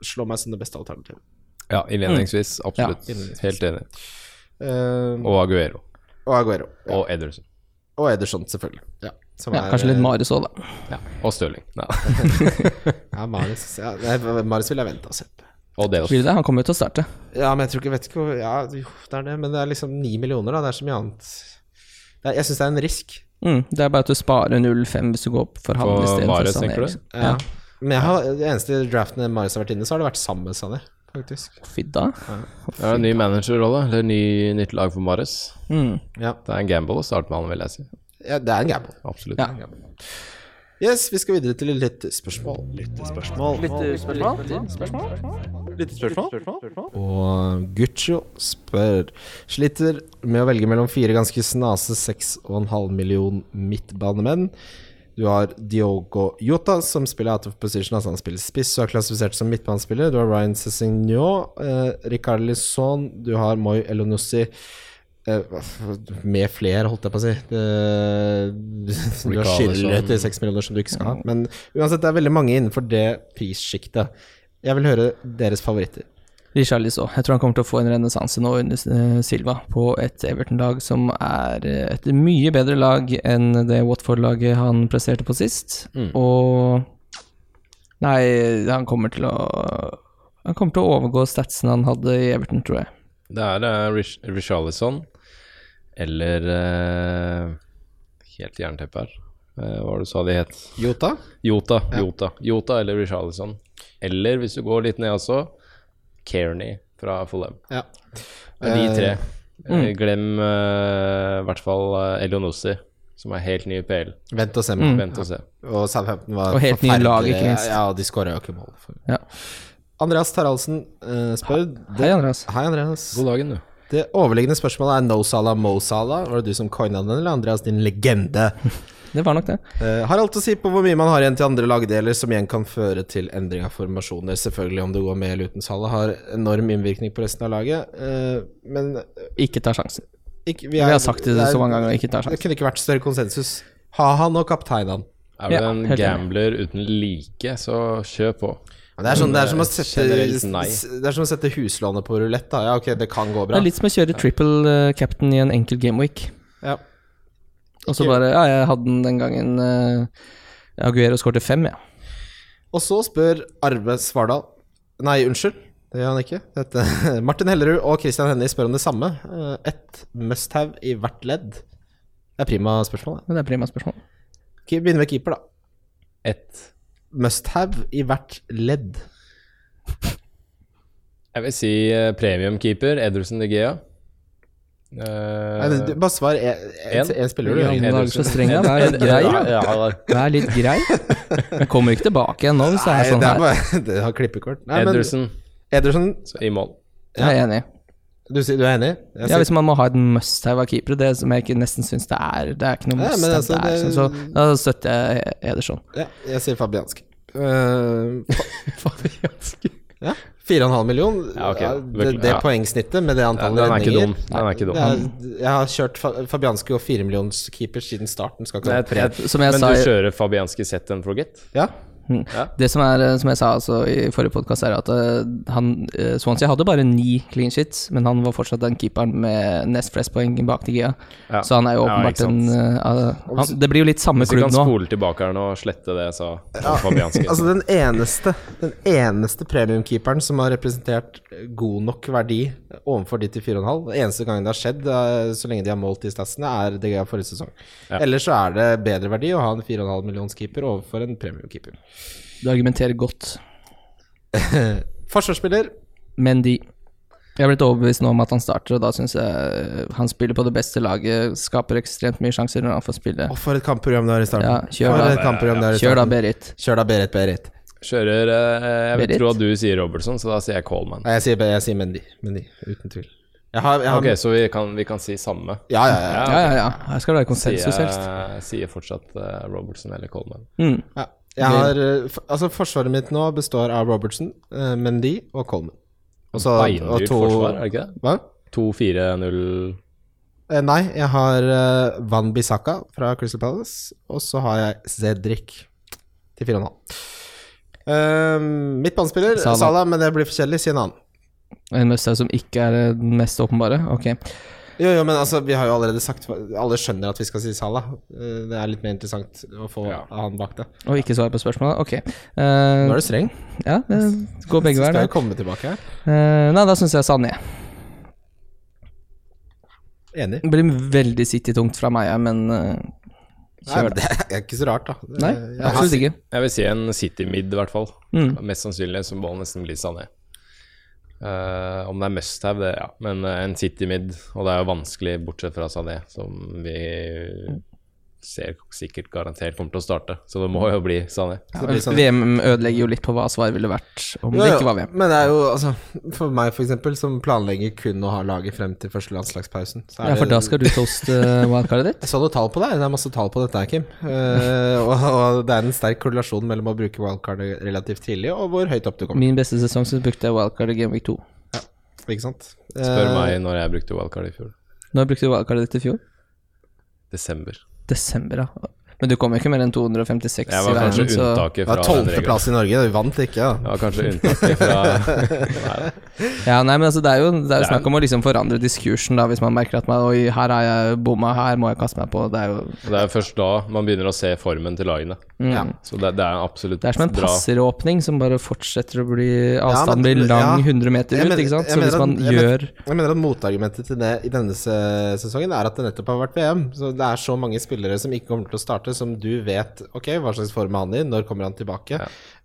slår meg som det beste alternativet. Ja, innledningsvis. Absolutt. Ja, innledningsvis. Helt enig. Um, Og Aguero. og Aguero. Ja. Og Ederson. Og Ederson, selvfølgelig. Ja, som Ja, kanskje litt eh, Marius òg, da. Ja. Og Stirling. Ja. Ja, Marius, ja, Marius vil jeg vente og se på. Og det? Han kommer jo til å starte. Ja, men jeg tror ikke, vet ikke hvor Ja, jo, det er det, men det er liksom ni millioner, da. Det er så mye annet. Det er, jeg syns det er en risk. Mm, det er bare at du sparer 0,5 hvis du går for han For istedenfor Mahrez, Sané. liksom. Ja. Men jeg har, det eneste draften Marius har vært inne, så har det vært sammen med Sané, faktisk. Fidda. Det er en ny managerrolle, eller ny, nytt lag for Marius. Mm. Ja. Det er en gamble å starte med han, vil jeg si. ja, det er en gamble. Absolutt. Ja. Yes, vi skal videre til litt spørsmål. Lyttespørsmål. Lyttespørsmål? Og Guccio spør Sliter med å velge mellom fire ganske snase 6,5 million midtbanemenn. Du har Diogo Jota, som spiller out of position, altså han spiller spiss og er klassifisert som midtbanespiller. Du har Ryan Cessignon, eh, Ricard Lisson, du har Moi Elonussi med flere, holdt jeg på å si. Du har som- til seks millioner som du ikke skal ha. Men uansett, det er veldig mange innenfor det prissjiktet. Jeg vil høre deres favoritter. Richarlison. Jeg tror han kommer til å få en renessanse nå under eh, Silva på et Everton-lag som er eh, et mye bedre lag enn det Watford-laget han presterte på sist. Mm. Og Nei, han kommer til å Han kommer til å overgå statsen han hadde i Everton, tror jeg. Det er uh, Rich Richarlison eller eh, Helt jernteppe her. Eh, hva var det du sa de het? Jota? Jota. Jota, Jota eller Richarlison. Eller hvis du går litt ned også, Kearney fra Fulham. Ja. De tre. Mm. Eh, Glem eh, i hvert fall uh, Elionossi, som er helt ny i PL. Vent og se. Mm. Vent og se. Og Southampton var Og helt nye lag, ikke minst. Ja, de skåra jo ikke mål. Ja. Andreas Taraldsen uh, spør Hei, Andreas. Hei, Andreas. God dagen, du. Det overliggende spørsmålet er no Salah, Mo Salah. Var det du som coina den, eller Andreas, din legende? det var nok det. Uh, har alt å si på hvor mye man har igjen til andre lagdeler, som igjen kan føre til endring av formasjoner. Selvfølgelig om du går med eller uten Salah, har enorm innvirkning på resten av laget. uh, men Ikke ta sjansen. ikke, Vi har sagt det er- så mange ganger, ikke ta Det kunne ikke vært større konsensus. Ha han og kaptein han. Er du Ja, en gambler uten like, så kjør på. Det er, sånn, det, er som å sette, det er som å sette huslånet på rulett. Ja, ok, det kan gå bra. Det er litt som å kjøre triple uh, captain i en enkel gameweek. Ja. Og så bare Ja, jeg hadde den den gangen uh, Aguero skårte fem, ja. Og så spør Arve Svardal Nei, unnskyld. Det gjør han ikke. Dette, Martin Hellerud og Christian Hennie spør om det samme. Eh, Et must-have i hvert ledd. Det er prima spørsmål. det. Det er prima spørsmål. Begynner med keeper, da. Ett Must-have i hvert ledd. Jeg vil si uh, premiumkeeper, Ederson de Gea. Uh, Nei, du- bare svar en. én spiller, du. Ja, da er så streng, da. Vær litt grei. Ja, ja, Vær litt grei. Jeg kommer ikke tilbake igjen nå, hvis det er sånn det er her. bare Det har klippekort. Nei, men Ederson Ederson, så i mål. Jeg er enig. Du du er enig? Ja, hvis man må ha et must-have av keepere, det som jeg ikke nesten syns det er Det er ikke noe Ja, must-have altså, der, det- så, så da støtter jeg Ederson. ja, jeg sier Fabianski. Uh, ja, 4,5 million. Ja, okay. Ja, det, det ja. poengsnittet med det Ja, antallet den er redninger. Den er ikke dum. Er, jeg har kjørt Fabianski og 4-millionskeeper siden starten. Skal ikke ha Jeg- jeg- Som jeg Men sa du kjører Fabianski set and forget? Ja. Det som er, eh, som jeg sa altså i forrige podkast, er at eh, han eh, Swansea hadde bare ni clean sheets, men han var fortsatt den keeperen med nest flest poeng bak til Gia. Ja. Så han er jo åpenbart ja, en eh, han, Det blir jo litt samme klubb Hvis vi kan spole tilbake her nå og slette det sa Fabianski. Altså den eneste Den eneste premiumkeeperen som har representert god nok verdi overfor de til 4,5 eneste gangen det har skjedd, så lenge de har målt de statsene, er det av forrige sesong. Ja. Ellers så er det bedre verdi å ha en 4,5 millions keeper overfor en premiumkeeper. Du argumenterer godt. Forsvarsspiller Mendy. Jeg er blitt overbevist nå om at han starter, og da syns jeg han spiller på det beste laget, skaper ekstremt mye sjanser når han får spille. Å, for et kampprogram det er i starten. Ja, kjør da. i Kjør da. Berit. Kjør da, Berit, Berit. Kjører eh, Jeg vil Berit? tro at du sier Robertson, så da sier jeg Coleman. Nei, jeg sier, jeg sier Mendy. Mendy. Uten tvil. Jeg har, jeg har Ok, så vi kan, vi kan si samme. Ja, ja, ja. Ja, ja, ja. Her skal det være konsensus, helst. Sier, sier fortsatt uh, Robertson eller Coleman. Mm. ja. Jeg har eh, Altså, forsvaret mitt nå består av Robertson, uh, Mendy og Coleman. Og så- og Beindyrt forsvar, er det ikke det? Hva? 2-4-0 Eh, nei, jeg har uh, Van Bissaka fra Crystal Palace, og så har jeg Zedric til 4,5. Uh, Midtbanespiller Salah. Salah. men det blir for kjedelig. Si en annen. En must-have som ikke er eh, den mest åpenbare? Ok. Jo, jo, men altså, vi har jo allerede sagt Alle skjønner at vi skal si Salah. Eh, det er litt mer interessant å få Ja. han bak det. Og ikke svare på spørsmålet? Ok. Uh, Nå er du streng. ja, det går begge Så veier, skal jeg komme tilbake her. Uh, nei, da syns jeg Sané. Enig. Det blir veldig City-tungt fra meg, men uh, kjør det. det er ikke så rart, da. Nei, jeg jeg, absolutt ikke. Jeg vil si en City Mid, i hvert fall. Mm. Mest sannsynlig så må han nesten bli Sané. Eh, om det er must have, det, ja. Men uh, en City Mid, og det er jo vanskelig bortsett fra Sané, som vi ser sikkert garantert kommer til å starte. Så det må jo bli Sané. Sånn- VM ødelegger jo litt på hva svaret ville vært om det ikke var VM. Men det er jo altså For meg, eksempel, som planlegger kun å ha laget frem til første landslagspausen så er Ja, for det- da skal du toaste wildcardet ditt? Jeg så noe tall på det. Det er masse tall på dette her, Kim. Uh, og, og det er en sterk korrelasjon mellom å bruke wildcardet relativt tidlig og hvor høyt opp du kommer. Min beste sesong så brukte jeg wildcardet i Game Week 2. Ikke sant? Spør Eh, meg når jeg brukte wildcard i fjor. Når brukte du wildcardet ditt i fjor? Desember. Desember, ja. Men du kom jo ikke mer enn 256 Jeg i var kanskje verden, så unntaket Det fra var den plass tolvteplass i Norge. Du vant ikke, da. Det var kanskje unntaket fra Nei, Ja, nei, men altså, det er jo, det er jo snakk om å liksom forandre diskursen, da, hvis man merker at man, Oi, her har jeg bomma, her må jeg kaste meg på. Det er jo Det er først da man begynner å se formen til lagene. mm. Ja. Så det, det er absolutt Det er som en passeråpning som bare fortsetter å bli Avstanden men- blir lang ja. 100 meter ut, ikke sant. jeg Så hvis at- man jeg mener- gjør Jeg mener at motargumentet til det i denne sesongen er at det nettopp har vært VM. Så det er så mange spillere som ikke kommer til å starte, som du vet Ok, hva slags form er han i? Når kommer han tilbake?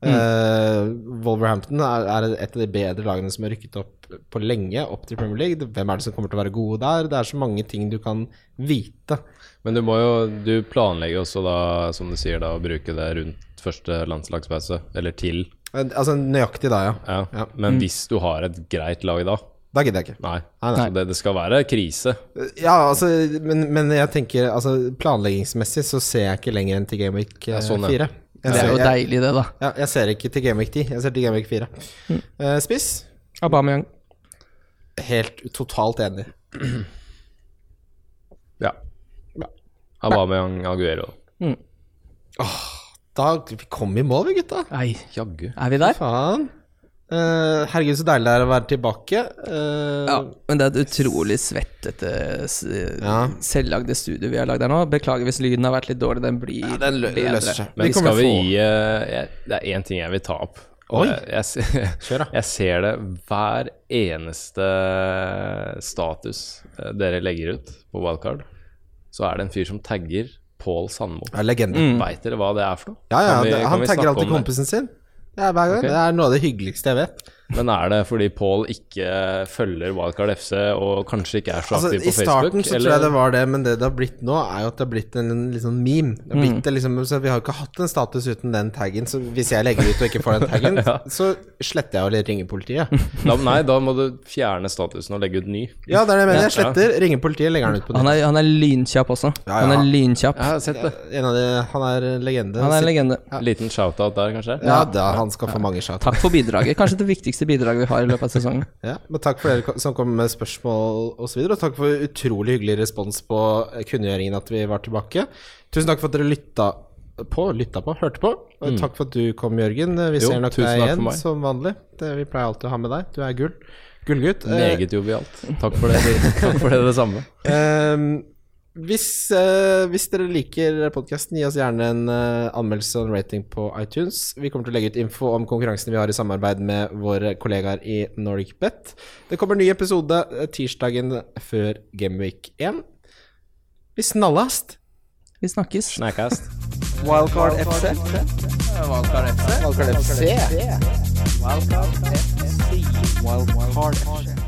Eh, Wolverhampton er, er et av de bedre lagene som har rykket opp på lenge, opp til Premier League. Hvem er det som kommer til å være gode der? Det er så mange ting du kan vite. Men du må jo Du planlegger også da, som du sier, da å bruke det rundt første landslagspause, eller til. Eh, Altså nøyaktig da, ja. Ja. Ja. Men hvis du har et greit lag da, Da gidder jeg ikke. Nei. Nei, nei. Det, det skal være krise. Ja, altså, men, men jeg tenker altså, Planleggingsmessig så ser jeg ikke lenger enn til Gameweek Ja, sånn, ja. 4. Jeg, Det er jo jeg, deilig, det, da. ja, jeg ser ikke til Gameweek 10, jeg ser til Gameweek 4. Mm. Uh, spiss? Aubameyang. Helt totalt enig. Ja. Aubameyang, Aguero. Da vi kom vi i mål, vi gutta. Nei, Jaggu. er vi der? Faen. Eh, herregud, så deilig det er å være tilbake. Uh, Ja, men det er et utrolig svettete, Ja. selvlagde studio vi har lagd her nå. Beklager hvis lyden har vært litt dårlig, den blir ja, den lø bedre. løser seg. Men vi skal vi få- gi uh, jeg, Det er én ting jeg vil ta opp. Og Oi. Jeg, jeg, ser- jeg ser det hver eneste status dere legger ut på wildcard. Så er det en fyr som tagger Pål Sandmo. Ja. Mm. Veit dere hva det er for noe? Ja, ja, vi- det, han tagger alltid kompisen sin. Ja, hver gang. Okay. Det er noe av det hyggeligste jeg vet. Men er det fordi Pål ikke følger Wildcard FC og kanskje ikke er så Altså, aktiv altså, på Facebook? I starten så tror jeg det var det, men det det har blitt nå, er jo at det har blitt en, en sånn meme. Det har blitt mm. liksom, så Vi har jo ikke hatt en status uten den taggen, så hvis jeg legger ut og ikke får den taggen, så sletter jeg og ringer politiet. da, Nei, da må du fjerne statusen og legge ut ny. Ja, det er det jeg mener. Jeg sletter, ringer politiet, legger den ut på Han er, han er lynkjapp også. Ja, Han er lynkjapp. Jeg har sett det. En av de, han er legende. Han er en legende. Liten shout-out der, kanskje? Ja, da, han skal få mange shout. Takk for bidraget. Kanskje det viktigste bidraget vi har i løpet av sesongen. Ja, men takk for dere som kom med spørsmål osv. Og, og takk for utrolig hyggelig respons på kunngjøringen at vi var tilbake. Tusen takk for at dere lytta på, lytta på, hørte på. Og takk for at du kom, Jørgen. Vi Mm. Jo, ser nok deg igjen som vanlig. Det, vi pleier alltid å ha med deg. Du er gull. Gullgutt. Meget jovialt. Takk for det, takk for det, det samme. Ehm, hvis, eh, hvis dere liker podkasten, gi oss gjerne en eh, anmeldelse og en rating på iTunes. Vi kommer til å legge ut info om konkurransene vi har i samarbeid med våre kollegaer i NordicBet. Det kommer en ny episode eh, tirsdagen før Gameweek 1. Vi snallast! Vi snakkes. Snackast. Wildcard FC. Wildcard FC. Wildcard FC. Wildcard FC. Wildcard FC.